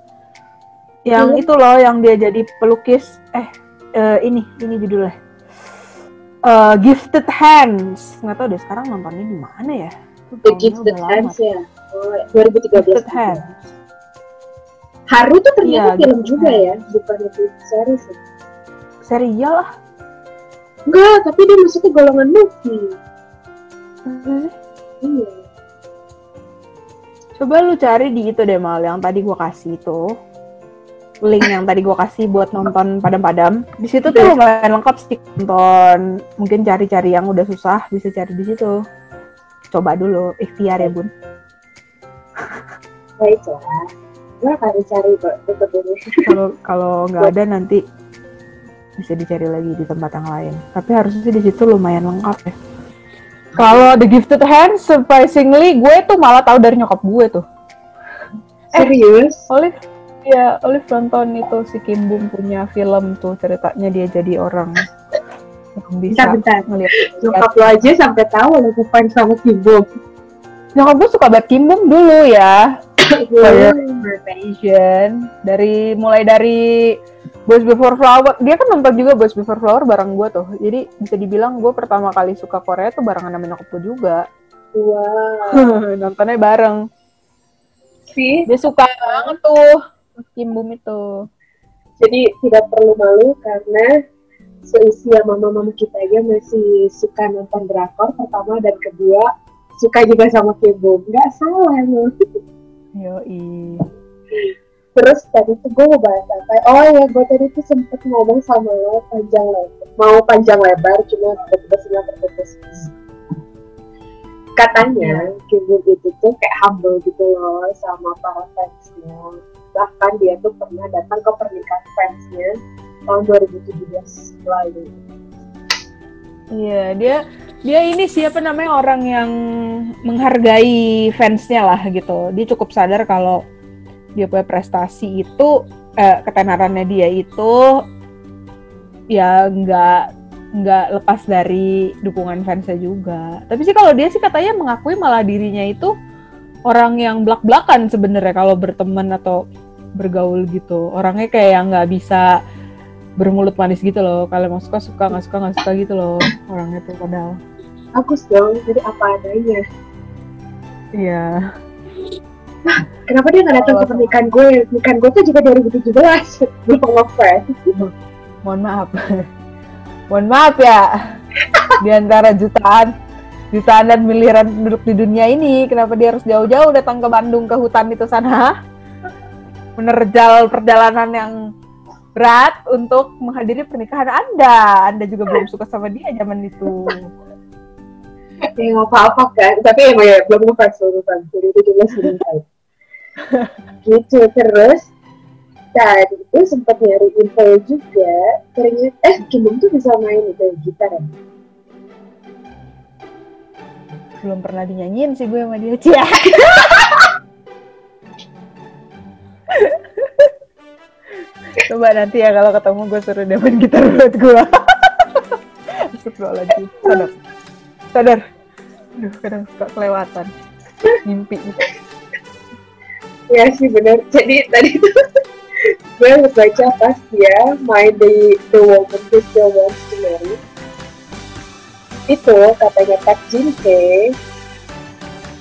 Yang Film? itu loh yang dia jadi pelukis eh eh, ini ini judulnya. Eh, Gifted Hands. Nggak tahu deh sekarang nontonnya di mana ya. The udah lama. Hands ya oh, 2013 Gifted Hands. Haru tuh ternyata Iya, film juga ya bukan itu series ya Serial lah. Enggak, tapi dia masuknya golongan movie. Iya. Coba lu cari di itu deh mal yang tadi gua kasih itu. Link yang tadi gua kasih buat nonton padam-padam. Di situ tuh lumayan lengkap sih nonton. Mungkin cari-cari yang udah susah bisa cari di situ. Coba dulu ikhtiar ya, Bun. Baiklah. Gue akan tetap ini. Kalau kalau nggak ada nanti bisa dicari lagi di tempat yang lain. Tapi harusnya di situ lumayan lengkap ya. Kalau The Gifted Hand, surprisingly, gue tuh malah tahu dari nyokap gue tuh. Serius? Olive ya Olive nonton itu si Kim Bum punya film tuh ceritanya dia jadi orang yang bisa Bentar, bentar. Nyokap lo aja sampai tahu lo bukan sama Kibo. nyokap gue suka banget Kim Bum dulu ya. [COUGHS] Asian dari mulai dari Boys Before Flower dia kan nonton juga Boys Before Flower bareng gue tuh jadi bisa dibilang gue pertama kali suka Korea tuh barengan sama nyokap gue juga Wow. [LAUGHS] nontonnya bareng Sih, dia suka banget tuh Kim Bum itu jadi tidak perlu malu karena seusia mama-mama kita aja masih suka nonton drakor pertama dan kedua suka juga sama Kibo. Nggak salah lo. Yoi. Terus tadi tuh gue mau bahas apa? Oh ya, gue tadi tuh sempet ngomong sama lo panjang lebar. Mau panjang lebar, cuma tiba-tiba sinyal terputus. Katanya Kim Bum itu tuh kayak humble gitu loh sama para fansnya. Bahkan dia tuh pernah datang ke pernikahan fansnya tahun 2017 lalu. Iya, dia dia ini siapa namanya orang yang menghargai fansnya lah gitu. Dia cukup sadar kalau dia punya prestasi itu eh, ketenarannya dia itu ya nggak nggak lepas dari dukungan fansnya juga. Tapi sih kalau dia sih katanya mengakui malah dirinya itu orang yang belak-belakan sebenarnya kalau berteman atau bergaul gitu. Orangnya kayak yang nggak bisa bermulut manis gitu loh. Kalau mau suka suka, nggak suka nggak suka gitu loh orangnya tuh padahal. Bagus dong, jadi apa adanya. Iya. Kenapa dia nggak datang ke pernikahan gue? Pernikahan gue tuh juga 2017. [LAUGHS] Belum ngefans. Mohon maaf. [LAUGHS] Mohon maaf ya. Di antara jutaan jutaan dan miliaran penduduk di dunia ini, kenapa dia harus jauh-jauh datang ke Bandung ke hutan itu sana? Menerjal perjalanan yang berat untuk menghadiri pernikahan Anda. Anda juga belum suka sama dia zaman itu. [LAUGHS] ya nggak apa-apa kan. Tapi emang ya belum ngefans, belum ngefans. Jadi 17 belum tahu. gitu, terus tadi itu sempat nyari info juga. Ternyata, eh Kim tuh bisa main itu gitar ya? Belum pernah dinyanyiin sih gue sama dia. Cia. [LAUGHS] Coba nanti ya kalau ketemu gue suruh main gitar buat gue. [LAUGHS] Astagfirullahaladzim. Sadar. Sadar. Aduh, kadang suka kelewatan. Mimpi. Ya sih bener. Jadi tadi tuh [LAUGHS] gue baca pas dia main di The Woman Who Still Wants to Marry. Itu katanya Pak Jin Tae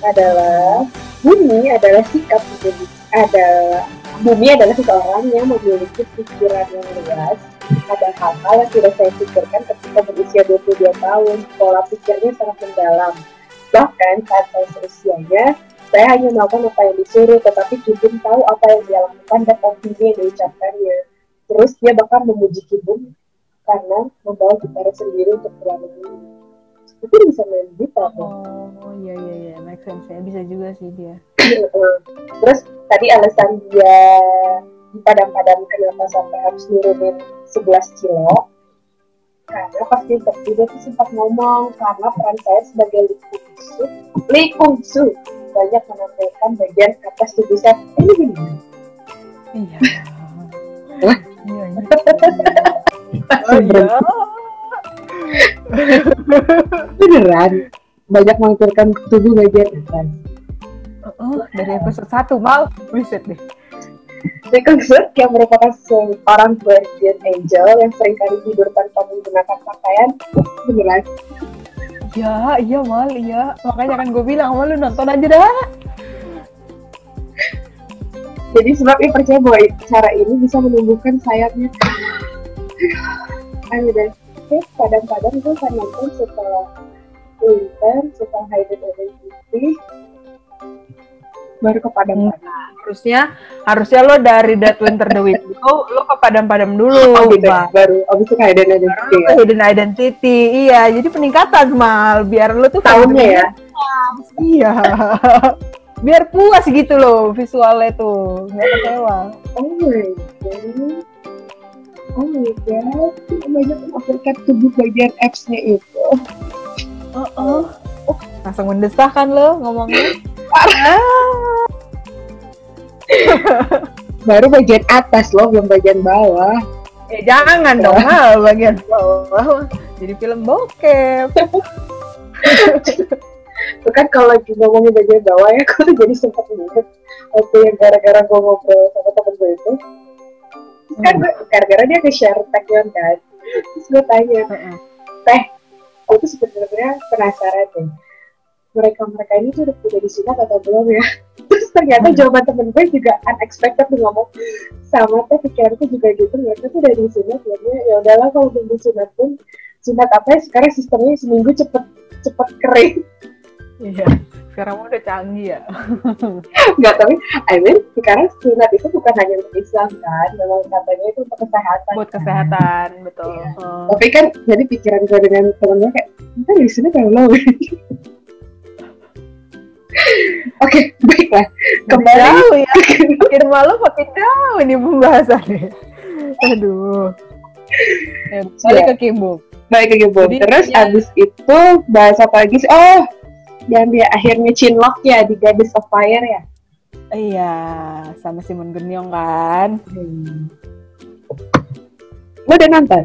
adalah Bumi adalah sikap menjadi adalah Bumi adalah seseorang yang memiliki pikiran yang luas. Ada hal-hal yang tidak saya pikirkan ketika berusia 22 tahun. Pola pikirnya sangat mendalam. Bahkan saat saya seusianya saya hanya melakukan apa yang disuruh, tetapi Kibun tahu apa yang dia lakukan dan opini yang diucapkannya. Terus dia bahkan memuji Kibun karena membawa gitar sendiri untuk berlalu Itu bisa main gitar. Oh, iya iya iya, make sense ya. Bisa juga sih dia. [CLEARS THROAT] Terus tadi alasan dia di padam-padam kenapa sampai harus nurunin 11 kilo karena pas di interview dia tuh sempat ngomong karena peran saya sebagai Likungsu Likungsu banyak menampilkan bagian atas tubuh saya ini gini Iya. Wah. Iya, iya. [LAUGHS] Oh, beneran banyak menampilkan tubuh bagian atas Oh, dari episode 1 mal, buset deh. Likungsu yang merupakan seorang guardian angel yang sering kali tidur tanpa menggunakan pakaian beneran Ya, iya mal, iya. Makanya kan gue bilang, mal lu nonton aja dah. Jadi sebab ia percaya bahwa cara ini bisa menumbuhkan sayapnya. Ayo deh, oke kadang-kadang gue nonton setelah winter, setelah hidden identity, baru ke padang padang. Harusnya, harusnya lo dari Dead Winter the Wind itu, lo ke padam-padam dulu. Oh gitu, Mal. baru abis itu hidden identity ya. ke Hidden Identity, iya. Jadi peningkatan mal, biar lo tuh Tahunnya ya. Iya. [LAUGHS] biar puas gitu loh visualnya tuh, nggak kecewa. Oh my god. Oh my god, banyak mengaplikasikan tubuh bagian apps-nya itu. Oh, oh. Langsung mendesah kan lo ngomongnya. [LAUGHS] Baru bagian atas loh, belum bagian bawah. Eh jangan dong, [LAUGHS] Mal, bagian bawah. Jadi film bokep. Itu kan kalau lagi ngomongin bagian bawah ya, aku tuh jadi sempat inget waktu yang gara-gara gue ngobrol sama temen gue itu. Terus kan gue, gara-gara dia nge-share tagline kan. Terus gue tanya, teh, aku tuh sebenarnya penasaran deh. Mereka-mereka ini tuh udah udah disunat atau belum ya? [LAUGHS] Terus ternyata jawaban temen gue juga unexpected tuh ngomong sama teh pikiranku juga gitu mereka tuh udah disunat ya ya udahlah kalau belum disunat pun sunat apa ya sekarang sistemnya seminggu cepet cepet kering Iya. Sekarang udah canggih ya. Enggak, tapi I mean sekarang sunat itu bukan hanya untuk Islam kan, memang katanya itu untuk kesehatan. Buat kesehatan, betul. Iya. Oh. Tapi kan jadi pikiran gue dengan temen gue kayak, kita di sini kalau Oke, baiklah. Kembali. Jauh ya. Makin malu makin jauh ini pembahasannya. Aduh. Eh, balik Iya. ke Kimbuk. Baik ke. Jadi, Terus ya. abis itu bahas apa lagi sih? Oh, yang dia akhirnya cinlok ya di Goddess of Fire ya. Iya, sama Simon Genyong kan. Hmm. Lo udah nonton?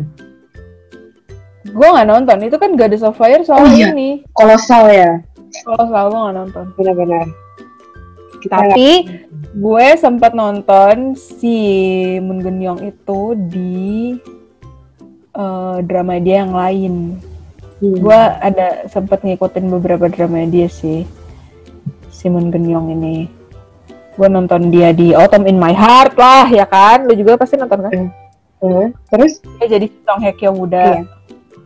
Gue nggak nonton, itu kan Goddess of Fire soal Oh, iya. ini. Kolosal ya, Kalau soal gue nggak nonton. benar-benar. Tapi gue sempat nonton si Moon Genyong itu di eh, drama dia yang lain. Hmm. Gue ada sempet ngikutin beberapa drama dia sih. Simon Genyong ini. Gue nonton dia di Autumn in My Heart lah, ya kan? Lu juga pasti nonton kan? Hmm. Terus Dia jadi Song Hye Kyo muda. Iya.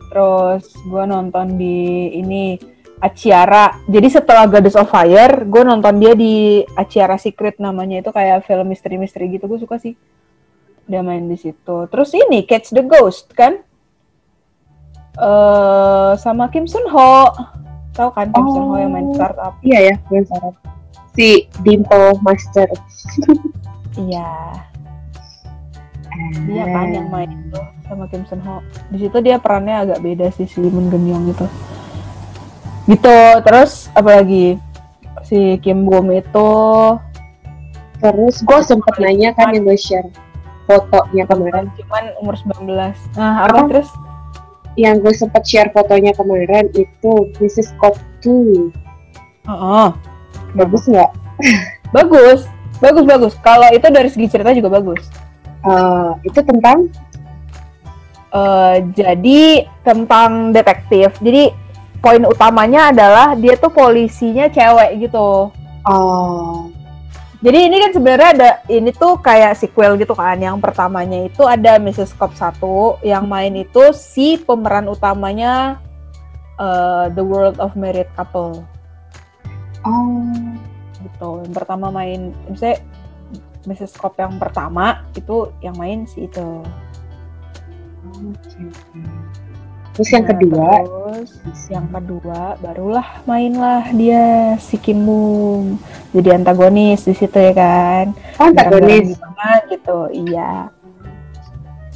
Terus gue nonton di ini Aciara. Jadi setelah Goddess of Fire, gue nonton dia di Aciara Secret namanya itu kayak film misteri-misteri gitu. Gue suka sih. Dia main di situ. Terus ini Catch the Ghost kan? Eh sama Kim Sun Ho. Tahu kan Kim Sun Ho yang main Oh. startup? iya ya, gue salah. Si Dimple Master. Iya. Dia kan yang main itu sama Kim Sun Ho. Di situ dia perannya agak beda sih si Moon Geun-young itu. Gitu. Terus apalagi si Kim Bum itu Terus gue sempet nanya kan yang gue share fotonya kemarin. cuman umur 19. Nah, apa Oh. terus? Yang gue sempet share fotonya kemarin itu Mrs. Cop 2. Heeh. Bagus nggak? [LAUGHS] Bagus. Bagus bagus. Kalau itu dari segi cerita juga bagus. Eh, itu tentang Eh, jadi tentang detektif. Jadi poin utamanya adalah dia tuh polisinya cewek gitu. oh, Jadi ini kan sebenarnya ada ini tuh kayak sequel gitu kan. Yang pertamanya itu ada Mrs. Cop 1 yang main itu si pemeran utamanya eh, The World of Married Couple oh, gitu. Yang pertama main misalnya Mrs. Cop yang pertama itu yang main si itu. oke. Terus yang Nah, kedua, terus yang kedua barulah mainlah dia si Kim Bum jadi antagonis di situ ya kan. oh, antagonis. Gimana gitu. Iya.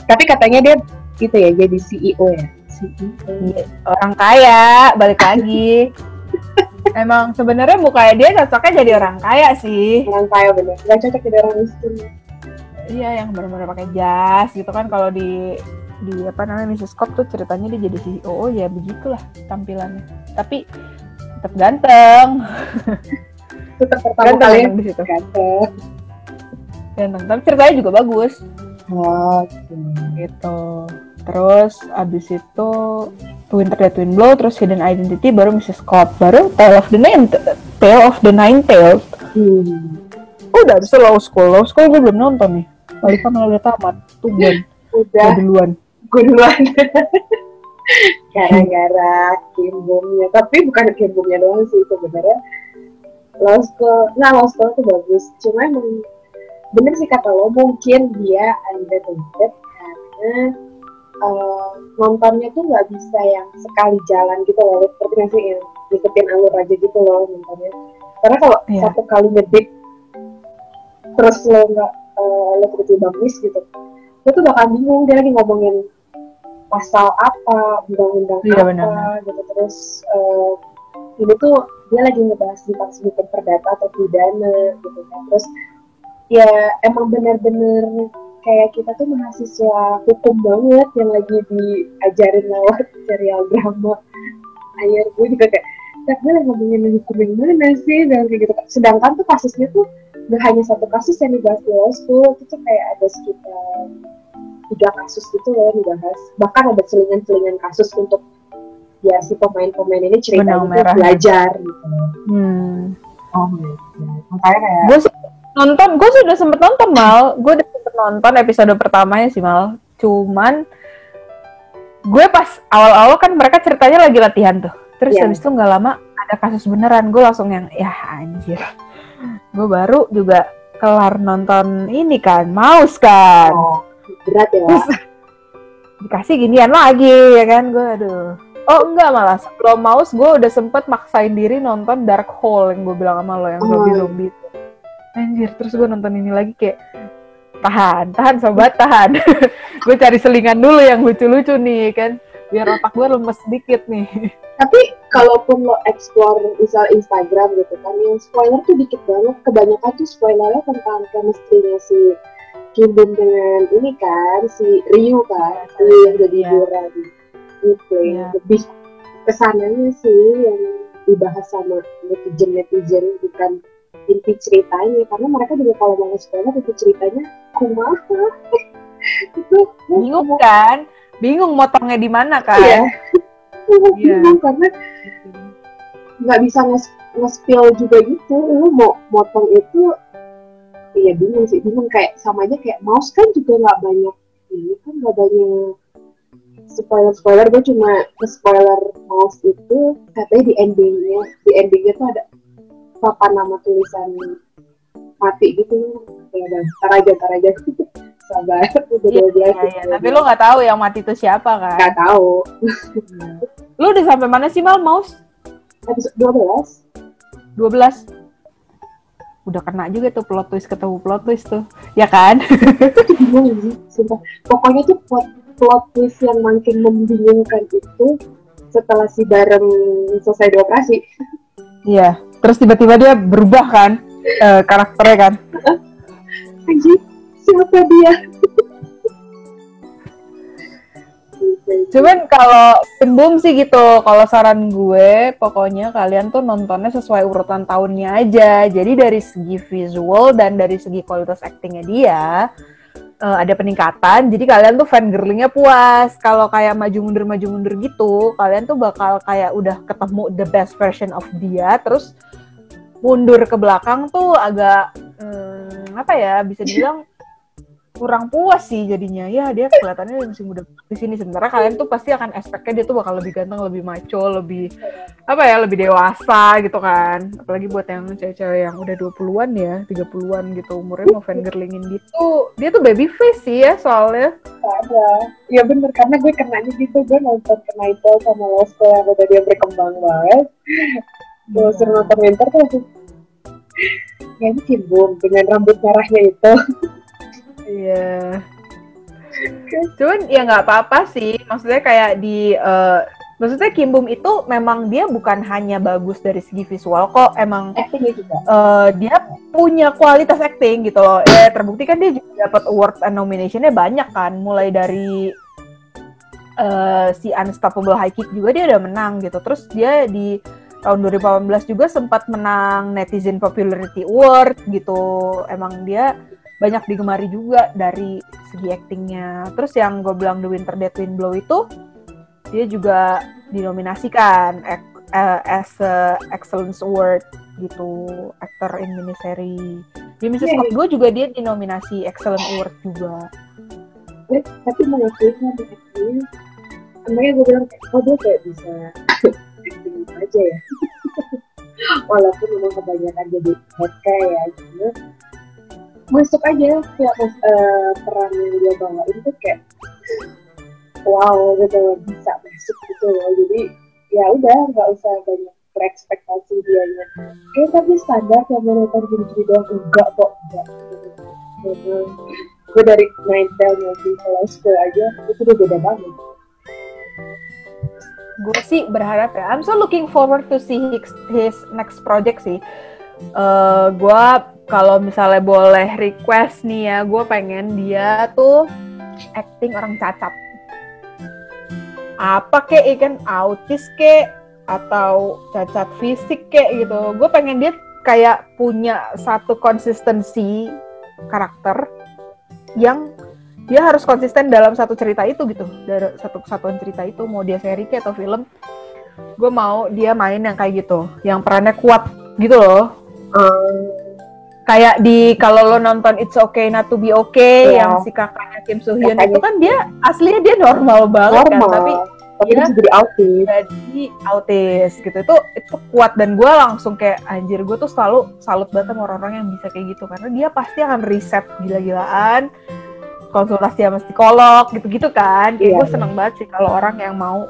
Tapi katanya dia gitu ya, jadi CEO ya. CEO. Iya, orang kaya balik lagi [LAUGHS] emang sebenarnya mukanya dia cocoknya jadi orang kaya sih Orang kaya bener. Gak cocok jadi orang miskin. iya yang benar-benar pakai jas gitu kan kalau di di apa namanya Mrs. Scott tuh ceritanya dia jadi CEO ya begitulah tampilannya tapi tetap ganteng Tetap pertama ganteng kali di situ ganteng. ganteng tapi ceritanya juga bagus Oke. gitu terus abis itu Winter Dead Twin Blow terus Hidden Identity baru Mrs. Scott baru Tale of the Nine Tale of the Nine Tails Hmm. Udah, bisa Law School. Law School gue belum nonton nih. Malika malah udah tamat. Tuh gue Udah, duluan. Gue duluan. [LAUGHS] Gara-gara kimbungnya. Tapi bukan kimbungnya doang sih sebenarnya. Law School, nah Law School tuh bagus. Cuma emang bener sih kata lo mungkin dia underrated karena eh, nontonnya tuh nggak bisa yang sekali jalan gitu loh seperti nggak sih yang ngikutin alur aja gitu loh nontonnya karena kalau Iya. satu kali ngedik terus lo nggak eh, lo tiba-tiba miss gitu lo tuh bakal bingung dia lagi ngomongin pasal apa undang-undang Iya, apa benar. gitu. Terus eh, ini tuh dia lagi ngebahas tentang hukum perdata atau pidana gitu kan. Terus ya emang bener-bener kayak kita tuh mahasiswa hukum banget yang lagi diajarin lewat serial drama. Akhir gue juga kayak tapi lagi ngomongin hukum yang mana sih? Dan kayak gitu sedangkan tuh kasusnya tuh gak hanya satu kasus yang dibahas di law school itu tuh kayak ada sekitar tiga kasus gitu loh yang dibahas bahkan ada selingan-selingan kasus untuk ya si pemain-pemain ini tuh merah. belajar gitu Hmm. oh my god makanya kayak Gue nonton, gue sudah sempet nonton mal. Gue udah sempet nonton episode pertamanya sih mal. Cuman gue pas awal-awal kan mereka ceritanya lagi latihan tuh. Terus Iya. habis itu nggak lama ada kasus beneran. Gue langsung yang ya anjir. Gue baru juga kelar nonton ini kan, Mouse kan. oh, berat ya. Dikasih ginian lagi ya kan? Gue aduh. Oh enggak malah. Sebelum mouse gue udah sempet maksain diri nonton Dark Hole yang gue bilang sama lo yang Oh. zombie zombie itu anjir terus gue nonton ini lagi kayak tahan tahan sobat tahan. [LAUGHS] Gue cari selingan dulu yang lucu-lucu nih kan? Biar otak gue lemes sedikit nih. [LAUGHS] Tapi kalaupun lo explore misal Instagram gitu kan yang spoiler tuh dikit banget. Kebanyakan tuh spoilernya tentang chemistry-nya si Bum dengan ini kan si Ryu kan Ryu yang jadi Iya. juara di Replay Iya. lebih ke sananya sih yang dibahas sama netizen netizen bukan inti ceritanya karena mereka juga kalau mau spoiler inti ceritanya kumaha itu bingung kan bingung motongnya di mana kan Iya. Iya. Bingung karena nggak bisa nge- nge-spill juga gitu. Lu mau motong itu, iya bingung sih. Bingung kayak sama aja kayak mouse kan juga nggak banyak. Ini kan nggak banyak spoiler-spoiler. Gue cuma spoiler mouse itu katanya di endingnya, di endingnya tuh ada papan nama tulisan mati gitu. Ya udah, ntar aja, ntar aja. [LAUGHS] Sabar, udah Iya, dua iya, iya. tapi lu nggak tahu yang mati itu siapa kan nggak tahu. lu udah sampai mana sih mal mouse Episode 12 12 udah kena juga tuh plot twist ketemu plot twist tuh ya kan [LAUGHS] sih, sumpah. Pokoknya tuh plot, plot twist yang makin membingungkan itu setelah si Barem selesai dioperasi. iya terus tiba-tiba dia berubah kan eh, karakternya kan Anjir, siapa dia? Cuman kalau boom sih gitu, kalau saran gue pokoknya kalian tuh nontonnya sesuai urutan tahunnya aja. Jadi dari segi visual dan dari segi kualitas actingnya dia eh, ada peningkatan. Jadi kalian tuh fan girlingnya puas. Kalau kayak maju mundur maju mundur gitu, kalian tuh bakal kayak udah ketemu the best version of dia. Terus mundur ke belakang tuh agak hmm, apa ya bisa dibilang kurang puas sih jadinya. Ya dia kelihatannya masih muda di sini. Sementara kalian tuh pasti akan expect-nya dia tuh bakal lebih ganteng lebih maco lebih apa ya lebih dewasa gitu kan. Apalagi buat yang cewek-cewek yang udah 20-an ya 30-an gitu. Umurnya mau fangirlingin gitu. Dia tuh baby face sih ya soalnya. Ada. Iya bener, karena gue kenanya gitu, gue nonton kena itu sama Losko yang udah dia berkembang banget. Gue suruh nonton Winter tuh ya ini Boom dengan rambut merahnya itu. [LAUGHS] Iya. Cuman ya nggak apa-apa sih. Maksudnya kayak di eh, maksudnya Kim Bum itu memang dia bukan hanya bagus dari segi visual kok, emang juga. eh, dia punya kualitas acting gitu loh. Ya terbukti kan dia juga dapat awards and nominationnya banyak kan, mulai dari eh, si Unstoppable High Kick juga dia udah menang gitu. Terus dia di tahun 2018 juga sempat menang Netizen Popularity Award gitu. Emang dia banyak digemari juga dari segi actingnya. Terus yang gue bilang The Winter Dead Wind Blow itu dia juga dinominasikan eh, as a Excellence Award gitu actor in miniseries. Di Mrs. Scott gue juga dia dinominasi Excellent Award juga. Eh, tapi di acting, makanya gue bilang, oh dia kayak bisa acting aja ya. [LAUGHS] Walaupun memang kebanyakan jadi guy ya, cuma masuk aja mas, eh, peran yang dia bawain tuh kayak wow gitu bisa masuk gitu loh. Jadi ya udah nggak usah banyak berekspektasi dia nya kayak tapi standar yang mau nonton gini-gini enggak kok enggak. Gitu. gue dari main nya di kelas school aja itu udah beda banget. Gue sih berharap ya I'm so looking forward to see his, his next project sih. Eh gue kalau misalnya boleh request nih ya gue pengen dia tuh acting orang cacat. Apa kek ikan? Autis kek? Atau cacat fisik kek gitu. Gue pengen dia kayak punya satu konsistensi karakter yang dia harus konsisten dalam satu cerita itu gitu. Dari satu kesatuan cerita itu mau dia seri kayak atau film gue mau dia main yang kayak gitu. Yang perannya kuat gitu loh kayak di kalau lo nonton It's Okay Not to Be Okay Iya. yang si kakaknya Kim Soo Hyun itu kan dia aslinya dia normal banget kan normal tapi tapi Iya. bisa jadi autis jadi autis gitu itu itu kuat dan gue langsung kayak anjir gue tuh selalu salut banget sama orang-orang yang bisa kayak gitu karena dia pasti akan riset gila-gilaan konsultasi sama psikolog gitu-gitu kan kayak Iya. gue seneng banget sih kalau orang yang mau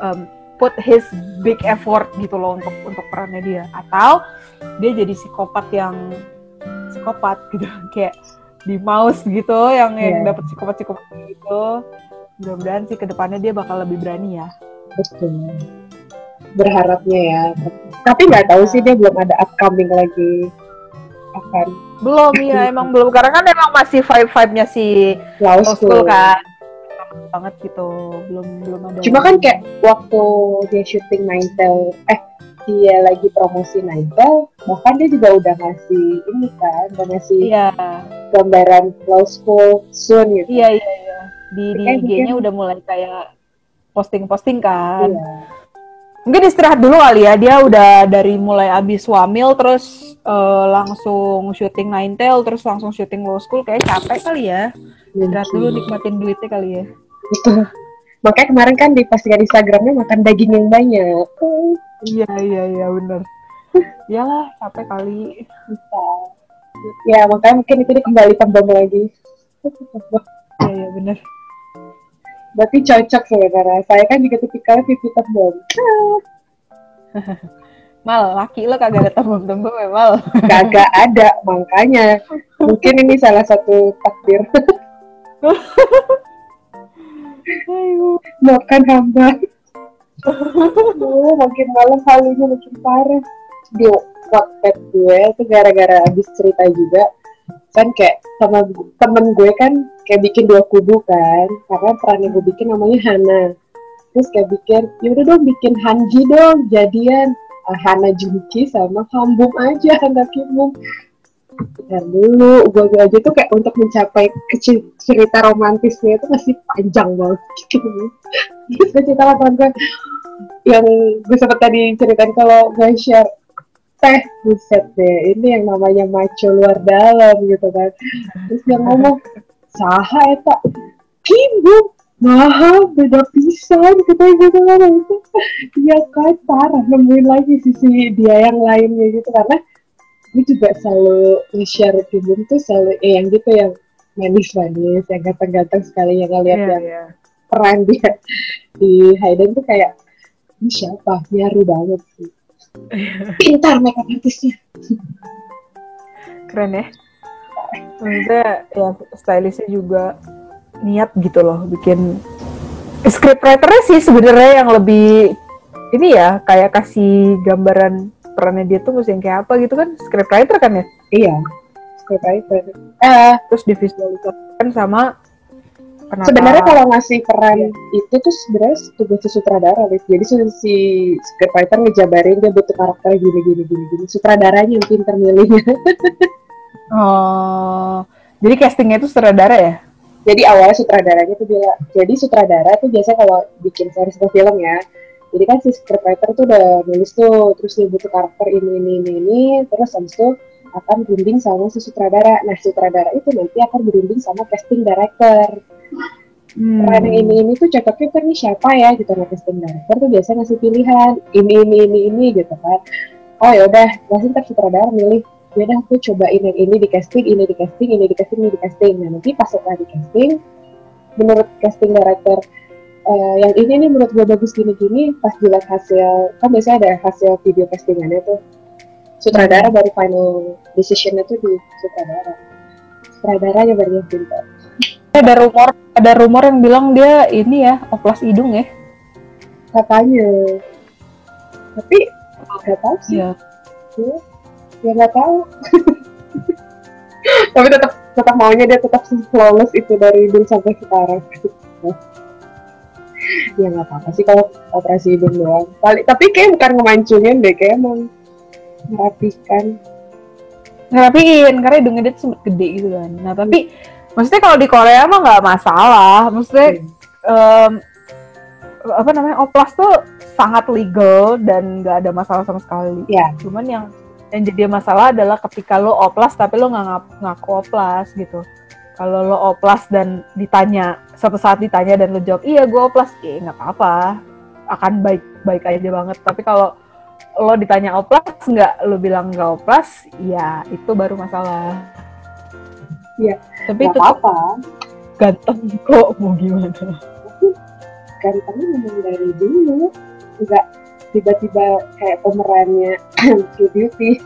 um, put his big effort gitu loh untuk untuk perannya dia atau dia jadi psikopat yang psikopat gitu [LAUGHS] kayak di mouse gitu yang yang Iya. dapat psikopat psikopat gitu mudah-mudahan sih ke depannya dia bakal lebih berani ya betul berharapnya ya tapi nggak tahu sih dia belum ada upcoming lagi akan Belum ya, emang belum karena kan emang masih vibe-vibe-nya si law school kan. banget gitu. Belum belum ada. cuma kan kayak waktu dia syuting Ninetale eh dia lagi promosi Ninetale bahkan dia juga udah ngasih ini kan udah ngasih Iya. gambaran law school soon gitu Iya iya iya. di di IG-nya udah mulai kayak posting-posting kan. Iya. Mungkin istirahat dulu kali ya. Dia udah dari mulai abis wamil terus eh, langsung syuting Nine Tail terus langsung syuting Law School kayak capek kali ya. Istirahat dulu Mungkin. nikmatin duitnya kali ya. Makanya kemarin kan di postingan Instagramnya makan daging yang banyak. Iya iya iya bener. [LAUGHS] Iyalah capek kali. bisa. Ya makanya mungkin itu kembali tembam lagi. Iya iya bener. Berarti cocok sebenarnya. Saya kan juga tipikalnya pipi tembam. [LAUGHS] Mal, laki lo kagak ada tembem-tembem ya Mal. [LAUGHS] Kagak ada, makanya. Mungkin ini salah satu takdir. Ayo. Maafkan hamba. Aduh, makin malam halunya makin parah. Di Wattpad gue itu gara-gara habis cerita juga. Kan kayak sama temen gue kan kayak bikin dua kubu kan. Karena peran yang gue bikin namanya Hana. Terus kayak bikin, yaudah dong bikin Hanji dong jadian. Ah, Hana Junki sama Hambum aja, Hana Kimum. Bentar dulu, gue gue aja tuh kayak untuk mencapai cerita romantisnya itu masih panjang banget. Terus [LAUGHS] cerita temen gue, yang gue sempet tadi ceritain kalau gue share teh buset deh ini yang namanya maco luar dalam gitu kan terus dia ngomong saha eta kibu mahal beda pisan kita gitu kan iya kan parah nemuin lagi sisi dia yang lainnya gitu karena gue juga selalu nge-share Kibum tuh selalu eh, yang gitu yang manis-manis yang ganteng-ganteng sekali yang ngeliat Iya yang iya. peran dia di Hayden tuh kayak ini siapa nyaru banget sih [LAUGHS] pintar makeup artisnya Keren ya. Maksudnya ya stylistnya juga niat gitu loh bikin scriptwriternya sih sebenarnya yang lebih ini ya kayak kasih gambaran perannya dia tuh mesti yang kayak apa gitu kan? Scriptwriter kan ya? Iya. Scriptwriter. Eh terus divisualisasikan sama penata. Sebenarnya kalau ngasih peran itu tuh sebenarnya tugas si sutradara Liv. jadi si, scriptwriter ngejabarin dia butuh karakter gini gini gini gini. Sutradaranya yang pinter milihnya [LAUGHS] oh jadi castingnya itu sutradara ya? Jadi awalnya sutradaranya tuh bilang jadi sutradara tuh biasa kalau bikin series atau film ya jadi kan si scriptwriter tuh udah nulis tuh terus dia butuh karakter ini ini ini ini terus habis itu akan berunding sama si sutradara. Nah sutradara itu nanti akan berunding sama casting director. Hmm. peran yang ini ini tuh cocoknya kan nih siapa ya gitu. Nah casting director tuh biasa ngasih pilihan ini ini ini ini gitu kan. Oh ya udah pasti ntar sutradara milih ya udah aku cobain yang ini di casting ini di casting ini di casting ini di casting. Nah nanti pas setelah di casting menurut casting director eh, yang ini nih menurut gue bagus gini-gini pas dilihat hasil kan biasanya ada hasil video castingannya tuh. Sutradara baru final decisionnya tuh di sutradara. Sutradaranya baru yang pintar ada rumor ada rumor yang bilang dia ini ya oplas hidung ya. Katanya. Tapi nggak tahu sih. Iya. ya ya nggak tahu. [LAUGHS] Tapi tetap tetap maunya dia tetap flawless itu dari dulu sampai sekarang [LAUGHS] ya nggak apa-apa sih kalau operasi hidung doang. Paling- tapi kayak bukan ngemancungin deh kayak emang merapikan. Ngerapiin karena hidungnya dia sempet gede gitu kan. Nah tapi maksudnya kalau di Korea mah nggak masalah. Maksudnya em, apa namanya oplas tuh sangat legal dan nggak ada masalah sama sekali. Ya. Cuman yang yang jadi masalah adalah ketika lo oplas tapi lo nggak ngaku oplas gitu. Kalau lo oplas dan ditanya satu saat ditanya dan lo jawab iya gue oplas eh nggak apa-apa. Akan baik baik aja banget. Tapi kalau lo ditanya oplas nggak lo bilang nggak oplas ya itu baru masalah. Iya. tapi itu apa-apa. Ganteng kok mau gimana? Gantengnya memang dari dulu. Nggak tiba-tiba kayak pemerannya [CLEARS THROAT] True Beauty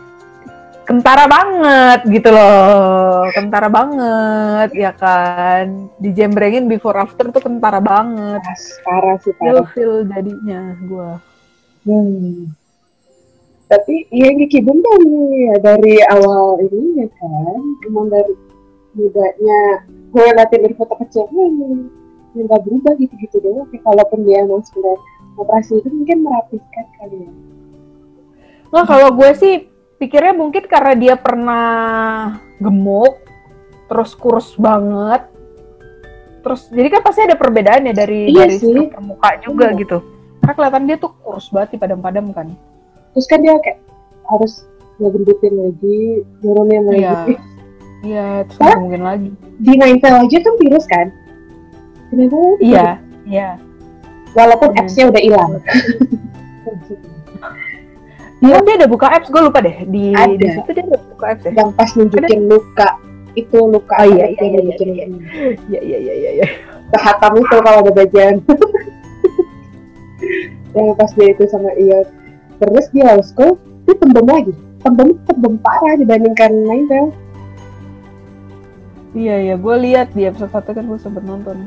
kentara banget gitu loh kentara banget ya kan dijembrengin before after tuh kentara banget parah sih parah feel jadinya gua Hmm. Tapi iya Gigi Bun kan ya dari awal ini ya kan, emang dari mudanya gue liatin dari foto kecilnya yang yang nggak berubah gitu-gitu doang. Kayak kalaupun dia emang sebenarnya operasi itu mungkin merapikan kali ya. Nah, kalau gue sih pikirnya mungkin karena dia pernah gemuk, terus kurus banget, terus jadi kan pasti ada perbedaannya dari Iya dari struktur muka juga Iya. gitu. Karena kelihatan dia tuh kurus banget di padam-padam kan. Terus kan dia kayak harus ngegendutin lagi nurunin lagi. Iya. iya terus Hah? mungkin lagi. di Nintel aja kan virus kan? Kenapa iya iya. Walaupun Hmm. apps-nya udah hilang [LAUGHS] Iya, dia ada buka apps, gue lupa deh. Di, Ada. di situ dia ada buka apps ya? yang pas nunjukin luka itu luka Oh, iya, itu iya, yang iya, bikin iya, Iya, iya, iya, iya. iya. kehatam itu kalau ada bagian yang pas dia itu sama iya terus dia harus school dia tembem lagi tembem tembem parah dibandingkan Nintel Iya, iya, gue lihat di episode satu kan gue sempet nonton.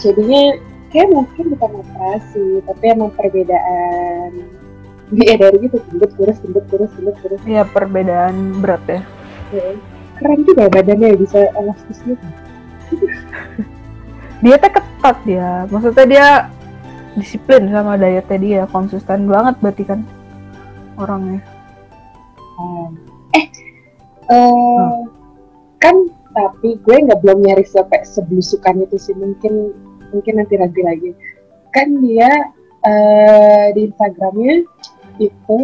jadinya kayak mungkin bukan operasi tapi emang perbedaan dia dari gitu gendut kurus gendut kurus gendut kurus Iya, perbedaan berat ya. Ya. keren juga badannya bisa elastis gitu [LAUGHS] Dia tuh ketat dia. Maksudnya dia disiplin sama dietnya dia, konsisten banget berarti kan orangnya. Hmm. eh eh, kan tapi gue nggak belum nyari sampai seblusukan itu sih mungkin mungkin nanti nanti lagi. Kan dia eh, di Instagramnya itu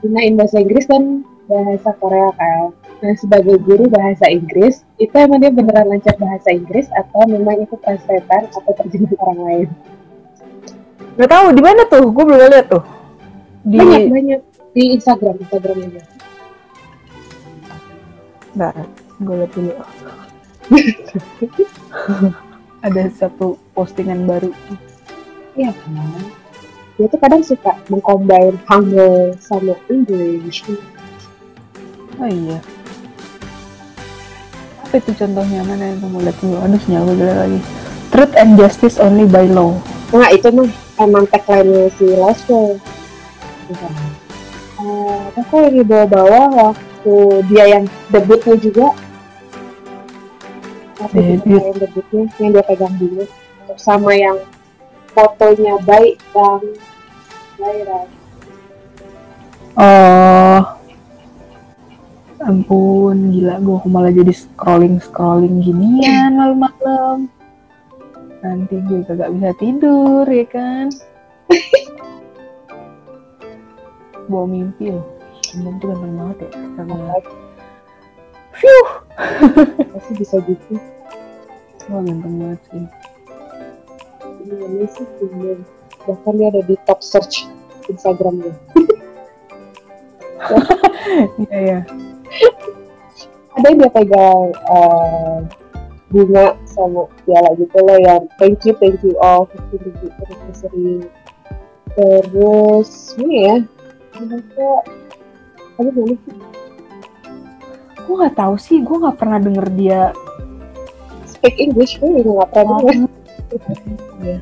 gunain bahasa Inggris dan bahasa Korea kan. Nah sebagai guru bahasa Inggris itu emang dia beneran lancar bahasa Inggris atau memang itu translatean atau terjemahan orang lain? Gak tahu di mana tuh, gue belum lihat tuh. Di banyak banyak. Di Instagram Instagramnya Bentar, gue lihat dulu. [LAUGHS] Ada satu postingan baru. Iya kan? Dia tuh kadang suka mengcombine Hangul sama English. Oh iya. Apa itu contohnya mana yang kamu lihat dulu? Aduh, gue jelek lagi. Truth and justice only by law. Nah itu mah emang tagline-nya si Laswell. Uh, aku lagi bawa-bawa waktu dia yang debutnya juga. Debut. yang debutnya yang dia pegang dulu sama yang fotonya baik dan viral. Oh. Ampun, gila gue malah jadi scrolling-scrolling ginian malam-malam. Nanti gue kagak bisa tidur, ya kan? [LAUGHS] Bawa mimpi loh. Bambang tuh ganteng banget ya. Astaga. Phew. Pasti bisa gitu. Wah, ganteng banget sih. Ini sih tinggal. Bahkan dia ada di top search Instagram gue. Iya, iya. ada yang dia pegang eh, bunga sama piala gitu loh yang thank you thank you all 15 ribu anniversary terus ini ya mereka apa mana sih Gue gak tahu sih, gue gak pernah denger dia speak English gue juga nggak pernah denger Iya.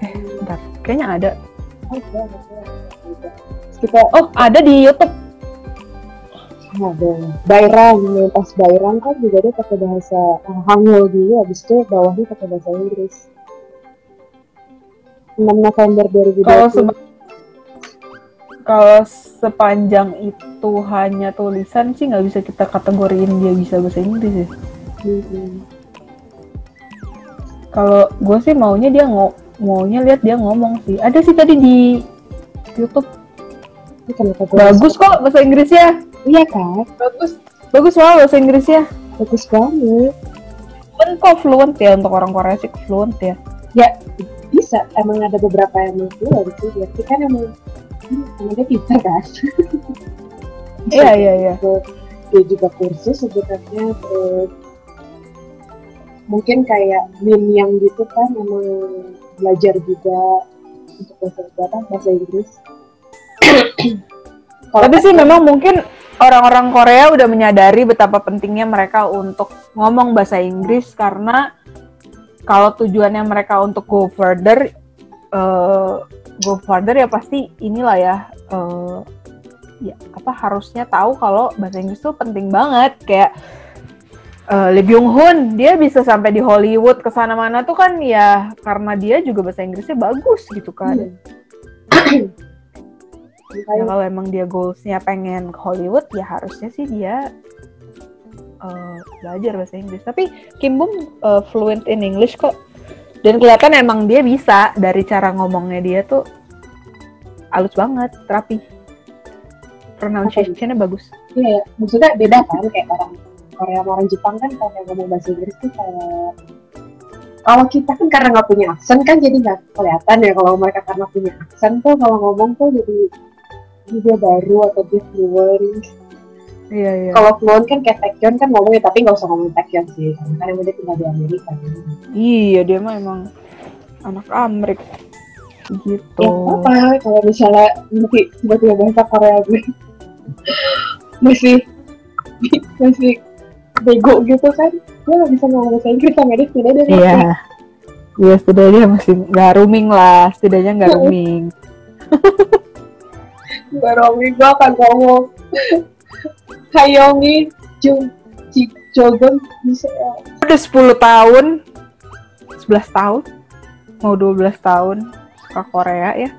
Eh, bentar. Kayaknya ada. Kita Oh, ada di YouTube. ada Bayrang yang pas Bayrang kan juga dia pakai bahasa eh, Hangul dulu habis itu bawahnya pakai bahasa Inggris 6 November 2020 Kalau kalau sepanjang itu hanya tulisan sih nggak bisa kita kategoriin dia bisa bahasa Inggris ya. Kalau gue sih maunya dia ngo maunya lihat dia ngomong sih. Ada sih tadi di YouTube. Bagus kok bahasa Inggrisnya. Iya kan? Bagus. Bagus banget bahasa Inggrisnya. Bagus banget. Fluent kok fluent ya untuk orang Korea sih fluent ya. Bisa, emang ada beberapa yang keluar sih. Berarti kan emang emang dia pintar kan? Iya iya iya. Dia juga kursus sebenarnya terus mungkin kayak Min yang gitu kan emang belajar juga untuk bahasa apa, bahasa Inggris. [COUGHS] Tapi sih memang mungkin orang-orang Korea udah menyadari betapa pentingnya mereka untuk ngomong bahasa Inggris karena kalau tujuannya mereka untuk go further, eh, go further ya pasti inilah ya, eh, ya apa harusnya tahu kalau bahasa Inggris tuh penting banget kayak eh, Lee Byung Hun dia bisa sampai di Hollywood ke sana mana tuh kan ya karena dia juga bahasa Inggrisnya bagus gitu kan. Hmm. [CLEARS THROAT] Ya, kalau emang dia goalsnya pengen ke Hollywood ya harusnya sih dia eh, belajar bahasa Inggris. Tapi Kim Bum eh, fluent in English kok. Dan kelihatan emang dia bisa dari cara ngomongnya dia tuh halus banget, rapi. Pronunciation-nya bagus. Iya, maksudnya beda kan kayak orang Korea sama orang Jepang kan kalau ngomong bahasa Inggris tuh kayak kalau kita kan karena nggak punya aksen kan jadi nggak kelihatan ya kalau mereka karena punya aksen tuh kalau ngomong tuh jadi "Ih, dia baru atau dia fluent Iya, iya. kalau fluent kan kayak Taekyon kan ngomongnya tapi nggak usah ngomong Taekyon sih karena kan emang dia tinggal di Amerika kan. Iya, dia mah emang anak Amrik. Gitu. ya apa kalau misalnya nanti tiba-tiba bahasa Korea gue masih masih bego gitu kan gue nggak bisa ngomong bahasa Inggris sama dia tidak ada Iya. Iya, setidaknya masih nggak rooming lah. Setidaknya nggak Iya. rooming. gue romi gue akan ngomong Hayomi Jung Ji ya. Udah 10 tahun, 11 tahun, mau 12 tahun ke Korea ya.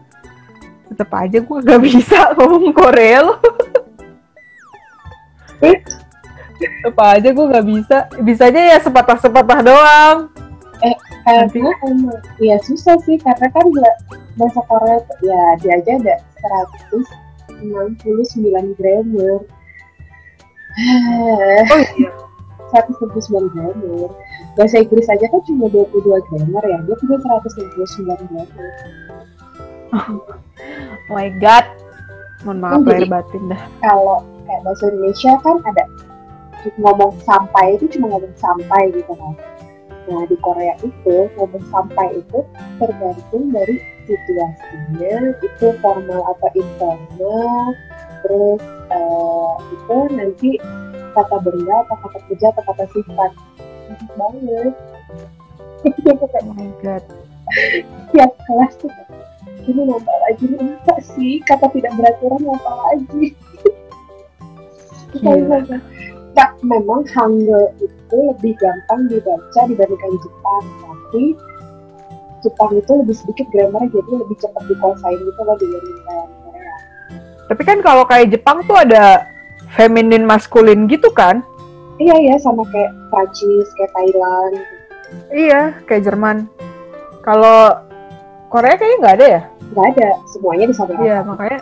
Tetep aja gue gak bisa [LAUGHS] ngomong Korea loh. Tetep aja gue gak bisa. Bisanya ya sepatah-sepatah doang. karena emang ya susah sih karena kan nggak bahasa Korea ya dia aja ada 169 grammar Oh iya. 169 grammar bahasa Inggris aja kan cuma 22 grammar ya dia punya 169 grammar Oh my god. Mohon maaf Oh, lahir batin dah. kalau kayak bahasa Indonesia kan ada ngomong sampai itu cuma ngomong sampai gitu kan nah di Korea itu ngomong sampai itu tergantung dari situasinya itu formal atau informal terus eh, itu nanti kata benda atau kata kerja atau kata sifat. Banyak banget. Oh my god. tiap kelas tuh ini nambah lagi? Nih apa sih? Kata tidak beraturan apa lagi? Gila. Nah, memang Hangul itu lebih gampang dibaca dibandingkan Jepang tapi Jepang itu lebih sedikit grammarnya jadi lebih cepat dikuasain gitu loh dibandingkan Korea Tapi kan kalau kayak Jepang tuh ada feminin maskulin gitu kan? iya iya sama kayak Prancis kayak Thailand Iya, kayak Jerman. Kalau Korea kayaknya nggak ada ya? nggak ada semuanya disamakan Iya, makanya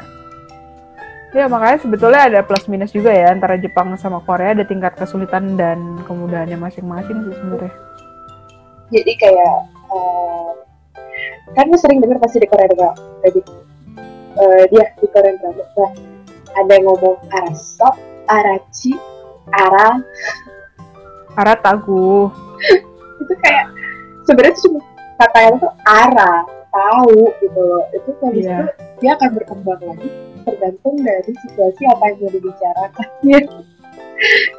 Iya, makanya sebetulnya ada plus minus juga ya antara Jepang sama Korea ada tingkat kesulitan dan kemudahannya masing-masing sih sebenarnya. jadi kayak eh, kan lu sering dengar pasti di Korea juga jadi eh, dia di Korea drama nah, ada yang ngomong arasok arachi ara Ara. Tagu. [LAUGHS] itu kayak sebenarnya itu cuma kata yang tuh ara tahu gitu loh. Itu habis Iya. itu dia akan berkembang lagi tergantung dari situasi apa yang mau dibicarakan. [LAUGHS]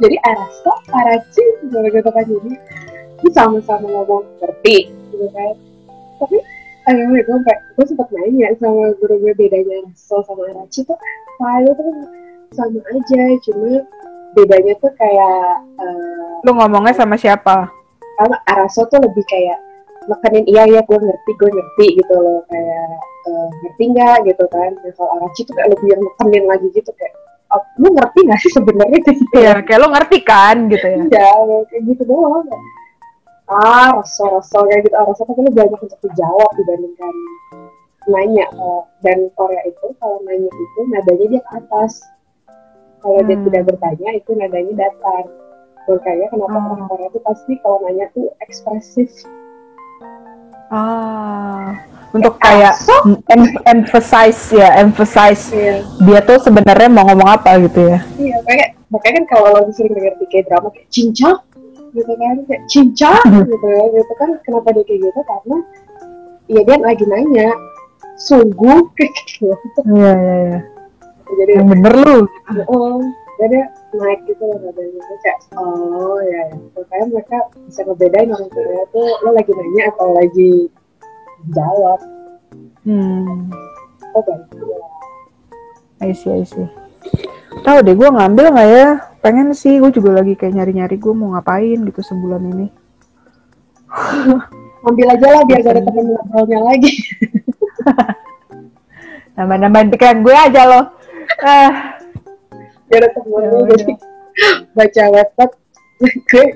Jadi arasok arachi gitu kan jadi ini sama-sama ngomong ngerti gitu kan. Tapi ayo gue sampai gue sempat nanya sama guru gue bedanya Araso sama Arachi tuh kalau tuh sama aja cuma bedanya tuh kayak eh, Lu ngomongnya sama siapa? kalau Araso tuh lebih kayak nekenin iya iya gue ngerti gue ngerti gitu loh kayak eh, ngerti nggak gitu kan nah, kalau Arachi tuh kayak lebih yang nekenin lagi gitu kayak "Oh, lu ngerti nggak sih sebenarnya gitu Iya, kayak lo ngerti kan gitu ya. ya kayak gitu doang ah raso raso kayak gitu. Ah raso tapi lu banyak untuk dijawab dibandingkan nanya. Eh, dan Korea itu kalau nanya itu nadanya dia ke atas. Kalau dia Hmm. tidak bertanya itu nadanya datar. Makanya kenapa Oh. orang Korea itu pasti kalau nanya tuh ekspresif. Ah, untuk kayak so em- emphasize ya, emphasize iya. dia tuh sebenarnya mau ngomong apa gitu ya. iya kayak makanya kan kalau lo sering denger di kayak drama kayak cinca gitu kan kayak cinca Hmm. gitu ya gitu kan kenapa dia kayak gitu karena ya dia lagi nanya sungguh [LAUGHS] kayak gitu Iya, iya, iya. jadi Yang bener lu. oh jadi naik gitu loh nadanya kayak oh ya ya makanya mereka bisa ngebedain orang Korea tuh lo lagi nanya atau lagi jawab Hmm. oh baik ya. I see, I see. Tahu deh, gue ngambil nggak ya? Pengen sih, gue juga lagi kayak nyari-nyari gue mau ngapain gitu sebulan ini. [LAUGHS] ambil aja lah biar gak ada temen ngobrolnya lagi. [LAUGHS] Nambah-nambahin pikiran gue aja loh. Ah, biar ada temennya Ya jadi [LAUGHS] baca laptop gue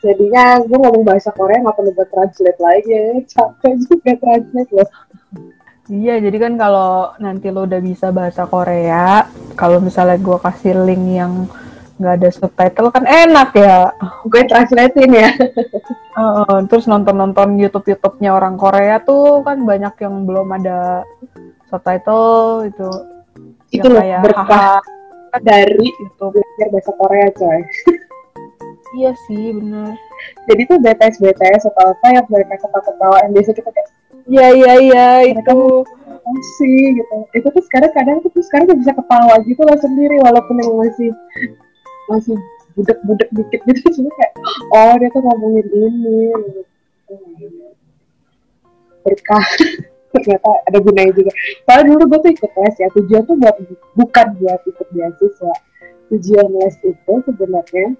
jadinya gue ngomong bahasa Korea nggak perlu buat translate lagi. Capek juga translate loh. Iya, jadi kan kalau nanti lo udah bisa bahasa Korea, kalau misalnya gue kasih link yang nggak ada subtitle kan enak ya. gue translatein ya [LAUGHS] Heeh, terus nonton-nonton YouTube-YouTube-nya orang Korea tuh kan banyak yang belum ada subtitle itu. itu Yang loh kayak berkah haha dari YouTube. belajar bahasa Korea coy [LAUGHS] Iya sih, bener. jadi tuh BTS BTS atau apa yang mereka ketawa-ketawa yang biasa kita kayak Iya, iya, iya, itu. sih gitu itu tuh sekarang kadang tuh sekarang bisa ketawa gitu loh sendiri walaupun yang masih masih budek-budek dikit gitu. [LAUGHS] Cuma kayak oh dia tuh ngomongin ini. Berkah. [LAUGHS] Ternyata ada gunanya juga. Kalau dulu gue tuh ikut les ya tujuan tuh buat bukan buat ikut beasiswa. Tujuan les itu sebenarnya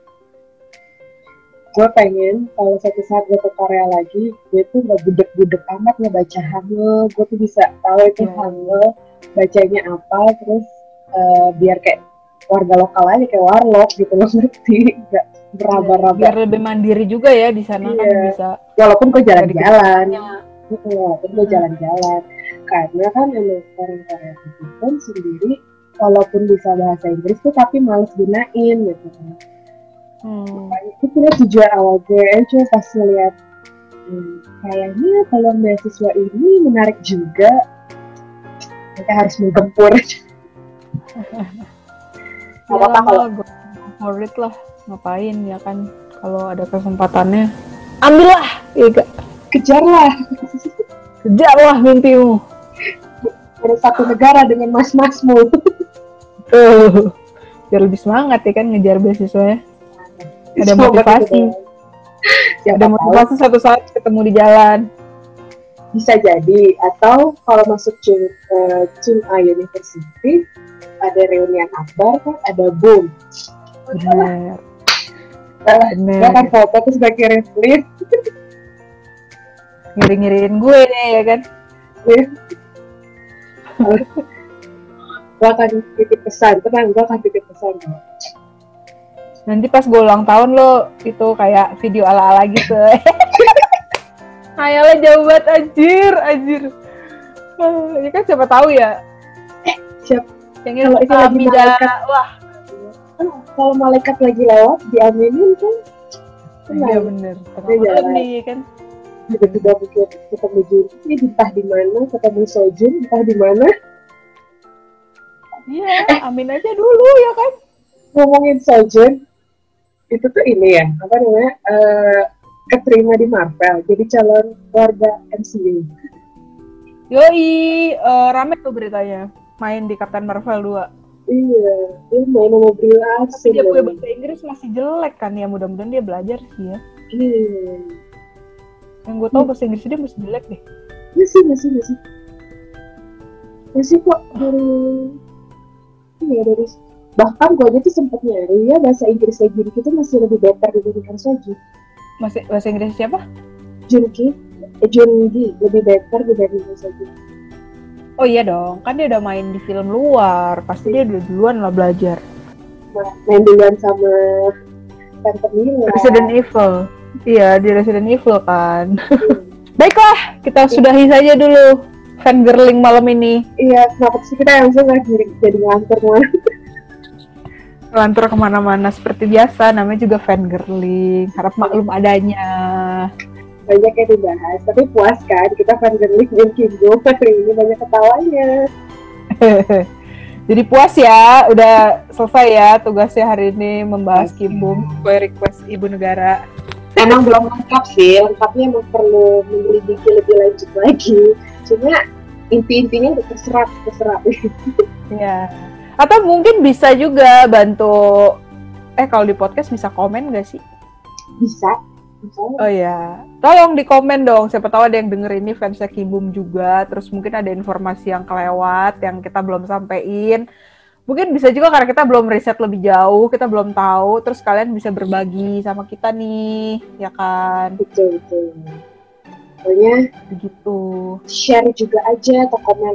gue pengen kalau suatu saat gue ke Korea lagi gue tuh gak budek-budek amat ngebaca Hangul. Gue tuh bisa tahu itu Hmm. Hangul bacanya apa terus eh, biar kayak warga lokal aja kayak warlock gitu [LAUGHS] loh ngerti gak beraba-raba Biar lebih mandiri juga ya di sana kan Iya. bisa. walaupun gue jalan-jalan Ya. Gitu, walaupun gue jalan-jalan karena kan emang orang Korea itu pun sendiri walaupun bisa bahasa Inggris tuh tapi males gunain gitu kan Hmm. Itu punya tujuan awal gue aja pas ngeliat hmm, kayaknya kalau beasiswa ini menarik juga kita harus menggempur [LAUGHS] Gak apa-apa kalau gue favorit lah. Ngapain ya kan? Kalau ada kesempatannya. Ambillah. Ya gak? kejarlah. Kejarlah mimpimu. Ada satu negara dengan mas-masmu. Tuh. Biar lebih semangat ya kan? Ngejar beasiswanya Ada Semoga motivasi. Siapa ada tahu. motivasi satu saat ketemu di jalan. Bisa jadi. Atau kalau masuk Chung uh, Chung-A University ada reunian akbar kan ada boom bener gue akan foto terus gue kirim list [LAUGHS] ngiri-ngiriin gue nih ya kan? Gue akan titip pesan tenang gue akan titip pesan. Nanti pas gue ulang tahun lo itu kayak video ala-ala gitu. [LAUGHS] Hayalnya jauh banget anjir anjir. Ah, ya kan siapa tahu ya. Siap yang Kalau itu lagi malaikat. wah. Kan kalau malaikat lagi lewat diaminin kan. Iya Tenang jalan. nih kan? Tiba-tiba mungkin ketemu Junki entah di mana ketemu Sojun entah di mana. Iya amin aja dulu ya kan? Ngomongin Sojun itu tuh ini ya apa namanya eh keterima di Marvel jadi calon warga MCU yoi eh, rame tuh beritanya main di Captain Marvel 2 iya dia main sama Brie Larson dia punya bahasa Inggris masih jelek kan ya mudah-mudahan dia belajar sih ya. Iya. Yang gue tau bahasa Inggris dia masih jelek deh. Masih masih masih. Masih kok dari iya dari bahkan gue aja tuh sempet nyari ya bahasa Inggris kayak Junki tuh masih lebih better dibandingkan Sojun masih bahasa Inggris siapa? Junki eh, Jungi lebih better dibandingkan Sojun oh iya dong kan dia udah main di film luar pasti dia udah duluan lah belajar. Main duluan sama Tante Mila Resident Evil. Iya di Resident Evil kan. [LAUGHS] Baiklah kita sudahi saja dulu fangirling malam ini. Iya kenapa sih kita langsung jadi jadi ngantor mana Lantur ke mana-mana seperti biasa, namanya juga fangirling. Harap maklum adanya. Banyak yang dibahas tapi puas kan? Kita girling dan Kimbo hari ini banyak ketawanya. [LAUGHS] Jadi puas ya, udah selesai ya tugasnya hari ini membahas Kimbung sesuai request ibu negara. emang belum lengkap sih lengkapnya emang perlu menyelidiki lebih lanjut lagi. Cuma inti-intinya udah terserap terserap. [LAUGHS] Ya. Atau mungkin bisa juga bantu eh kalau di podcast bisa komen gak sih? bisa Oh ya, tolong di komen dong. Siapa tahu ada yang denger ini fansnya Kibum juga. Terus mungkin ada informasi yang kelewat yang kita belum sampein. Mungkin bisa juga karena kita belum riset lebih jauh, kita belum tahu. Terus kalian bisa berbagi sama kita nih, ya kan? betul betul pokoknya Begitu. share juga aja atau komen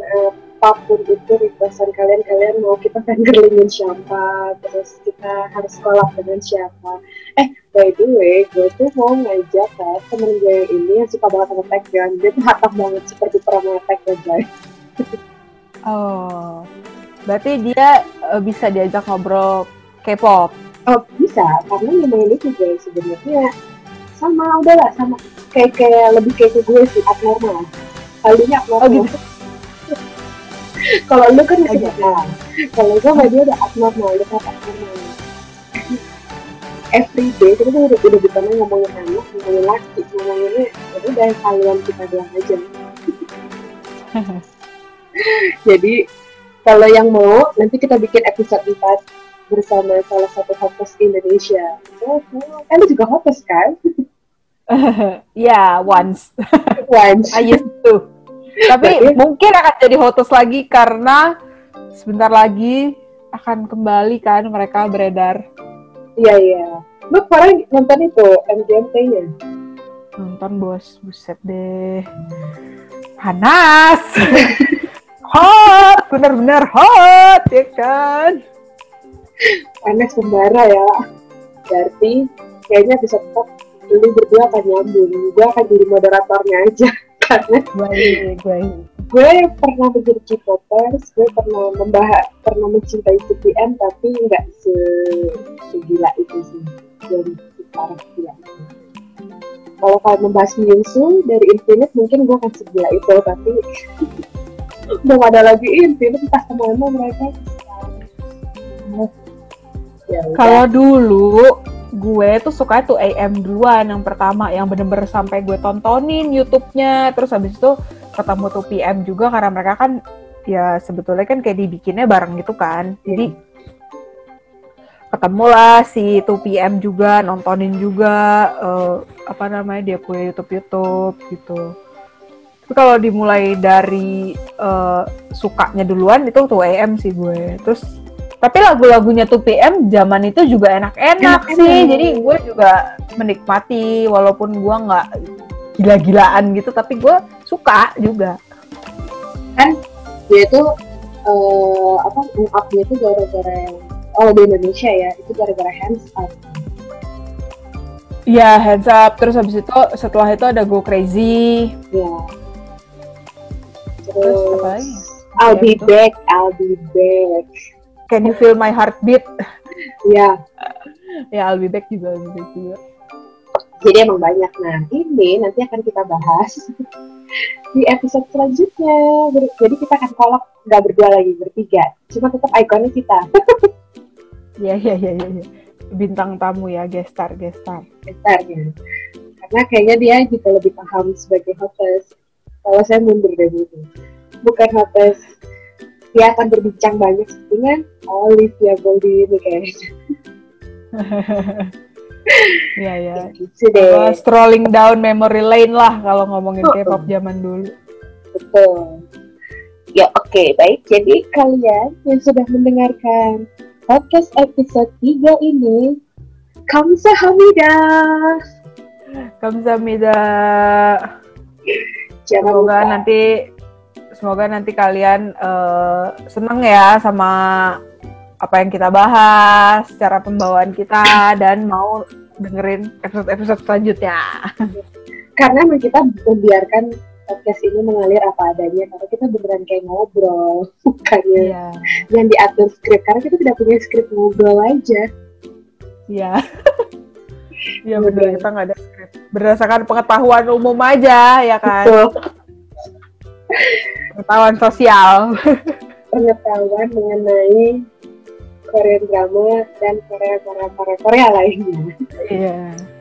apa pun itu requestan kalian kalian mau kita fangirlingin siapa terus kita harus kolab dengan siapa. Eh by the way gue tuh mau ngajak kan temen gue yang ini yang suka banget sama Taekyon dia tuh hatam banget seperti pernah Taekyon guys [LAUGHS] Oh, berarti dia eh, bisa diajak ngobrol K-pop. oh bisa karena memang ini juga sebenarnya sama udahlah sama. Kayak kayak lebih kayak ke gue sih abnormal. Halunya abnormal Oh, gitu. [LAUGHS] kalau lu kan normal kalau gue sama dia udah abnormal udah kayak abnormal. Every day kita tuh udah udah bukan ngomongin anak ngomongin laki ngomonginnya ya udah kalian kita bilang aja. [LAUGHS] Jadi kalau yang mau nanti kita bikin episode 4 bersama salah satu host Indonesia. Oh, oh, kan lu juga host kan? [LAUGHS] Ya, once. once. I used to. Tapi mungkin akan jadi hotus lagi karena sebentar lagi akan kembali kan mereka beredar. Iya iya. Lu kemarin nonton itu MGMT-nya nonton bos. Buset deh. Panas. [LAUGHS] Hot. Bener-bener hot ya kan? Panas membara ya. Berarti kayaknya bisa tetap lu berdua akan nyambung. Gue akan jadi moderatornya aja karena baik gue pernah menjadi K-popers, gue pernah membahas, pernah mencintai CPM tapi nggak se segila itu sih dari sekarang dia. Kalau kalian membahas Miyusu dari Infinite mungkin gue akan segila itu tapi [LAUGHS] belum ada lagi Infinite entah ke mana mereka. Ya. Kalau dulu gue tuh suka tuh AM duluan yang pertama yang bener-bener sampai gue tontonin YouTube-nya. Terus habis itu ketemu tuh PM juga karena mereka kan ya sebetulnya kan kayak dibikinnya bareng gitu kan. Jadi ketemulah si 2PM juga nontonin juga eh, apa namanya dia punya YouTube YouTube gitu. Tapi kalau dimulai dari eh, sukanya duluan itu tuh AM sih gue. Terus tapi lagu-lagunya 2PM zaman itu juga enak-enak sih jadi gue juga menikmati walaupun gue nggak gila-gilaan gitu tapi gue suka juga dia itu eh, apa up-nya itu gara-gara oh di Indonesia ya itu gara-gara hands up Iya, hands up. Terus habis itu setelah itu ada Go Crazy. ya Terus terus apa lagi? I'll Ya, be itu. back I'll be back Can you feel my heartbeat? ya ya, I'll be back juga, I'll be back juga. jadi emang banyak nah ini nanti akan kita bahas di episode selanjutnya jadi kita akan kolak nggak berdua lagi bertiga cuma tetap ikonnya kita Iya, [LAUGHS] iya, iya, iya. iya. Bintang tamu ya, gestar, gestar. besarnya karena kayaknya dia juga lebih paham sebagai host kalau saya mundur dari itu bukan host dia akan berbincang banyak dengan Olivia Goldini kayaknya [LAUGHS] Iya, iya. gitu deh strolling down memory lane lah kalau ngomongin Oh, K-pop zaman dulu. Betul. Ya oke, baik. Jadi kalian yang sudah mendengarkan podcast episode 3 ini, Kamsahamnida. Kamsahamnida. Jangan Semoga lupa. nanti semoga nanti kalian eh, seneng ya sama apa yang kita bahas, cara pembawaan kita dan mau dengerin episode-episode selanjutnya. Karena kita membiarkan podcast ini mengalir apa adanya karena kita beneran kayak ngobrol [LAUGHS] bukannya Iya. yang diatur skrip karena kita tidak punya skrip ngobrol aja Iya. [LAUGHS] Iya bener kita nggak ada skrip. Berdasarkan pengetahuan umum aja ya kan. Betul. Pengetahuan sosial. pengetahuan mengenai Korean drama dan Korea Korea Korea Korea lainnya Iya.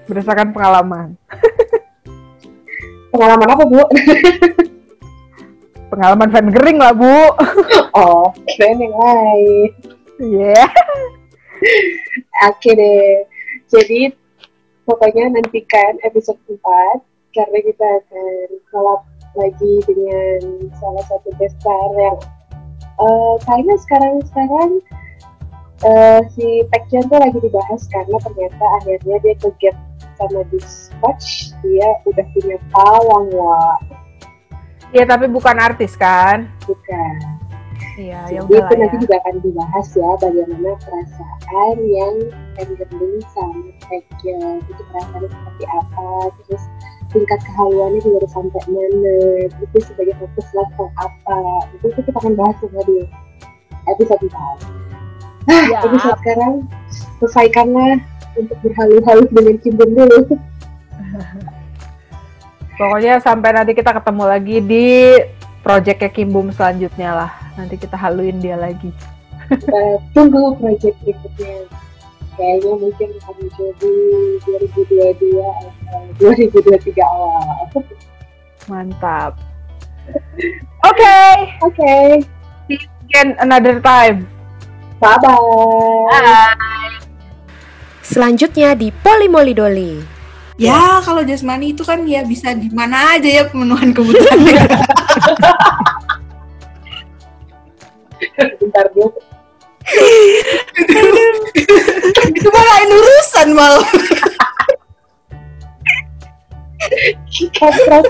Berdasarkan pengalaman. pengalaman apa bu? Pengalaman fan gering lah bu. Oh, keren yang lain. Iya. Oke deh. Jadi pokoknya nantikan episode 4 karena kita akan collab lagi dengan salah satu star yang eh, kayaknya sekarang-sekarang eh, si Taekyon tuh lagi dibahas karena ternyata akhirnya dia ke sama Dispatch dia udah punya pawang wah Iya tapi bukan artis kan. bukan Iya, ya Jadi itu udahlah nanti ya. juga akan dibahas ya bagaimana perasaan yang fangirling sama fangirl itu perasaannya seperti apa, terus tingkat kehaluannya juga udah sampai mana, itu sebagai fokus level apa, itu, itu kita akan bahas semua di episode 4. Nah, Ya. episode sekarang selesaikanlah untuk berhalu-halu dengan Kimbun dulu. [LAUGHS] Pokoknya sampai nanti kita ketemu lagi di projectnya Kimbum selanjutnya lah. Nanti kita haluin dia lagi. Kita tunggu project berikutnya. Kayaknya mungkin akan jadi 2022 atau 2023 awal. Mantap. Oke, Oke, again another time. bye-bye. Selanjutnya di Polimoli Doli. Ya, kalau jasmani itu kan ya bisa di mana aja ya pemenuhan kebutuhannya. [LAUGHS] Bentar dulu. Itu mah lain urusan malah. Kampret.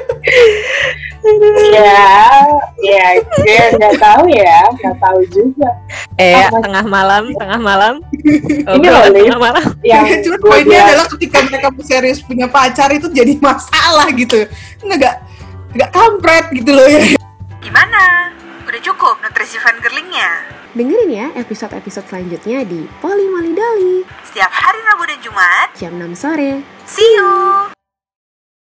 ya, ya, gue nggak tahu ya, nggak tahu juga. Eh, Apa? tengah malam, tengah malam. Ini Obrolan loh, tengah malam. [LAUGHS] Yang Cuma poinnya bilang, adalah ketika mereka serius punya pacar itu jadi masalah gitu. Nggak nggak kampret gitu loh ya. Gimana? Udah cukup nutrisi fangirlingnya? Dengerin ya episode-episode selanjutnya di Polimoli Doli. Setiap hari Rabu dan Jumat, Jam 6 sore. see you!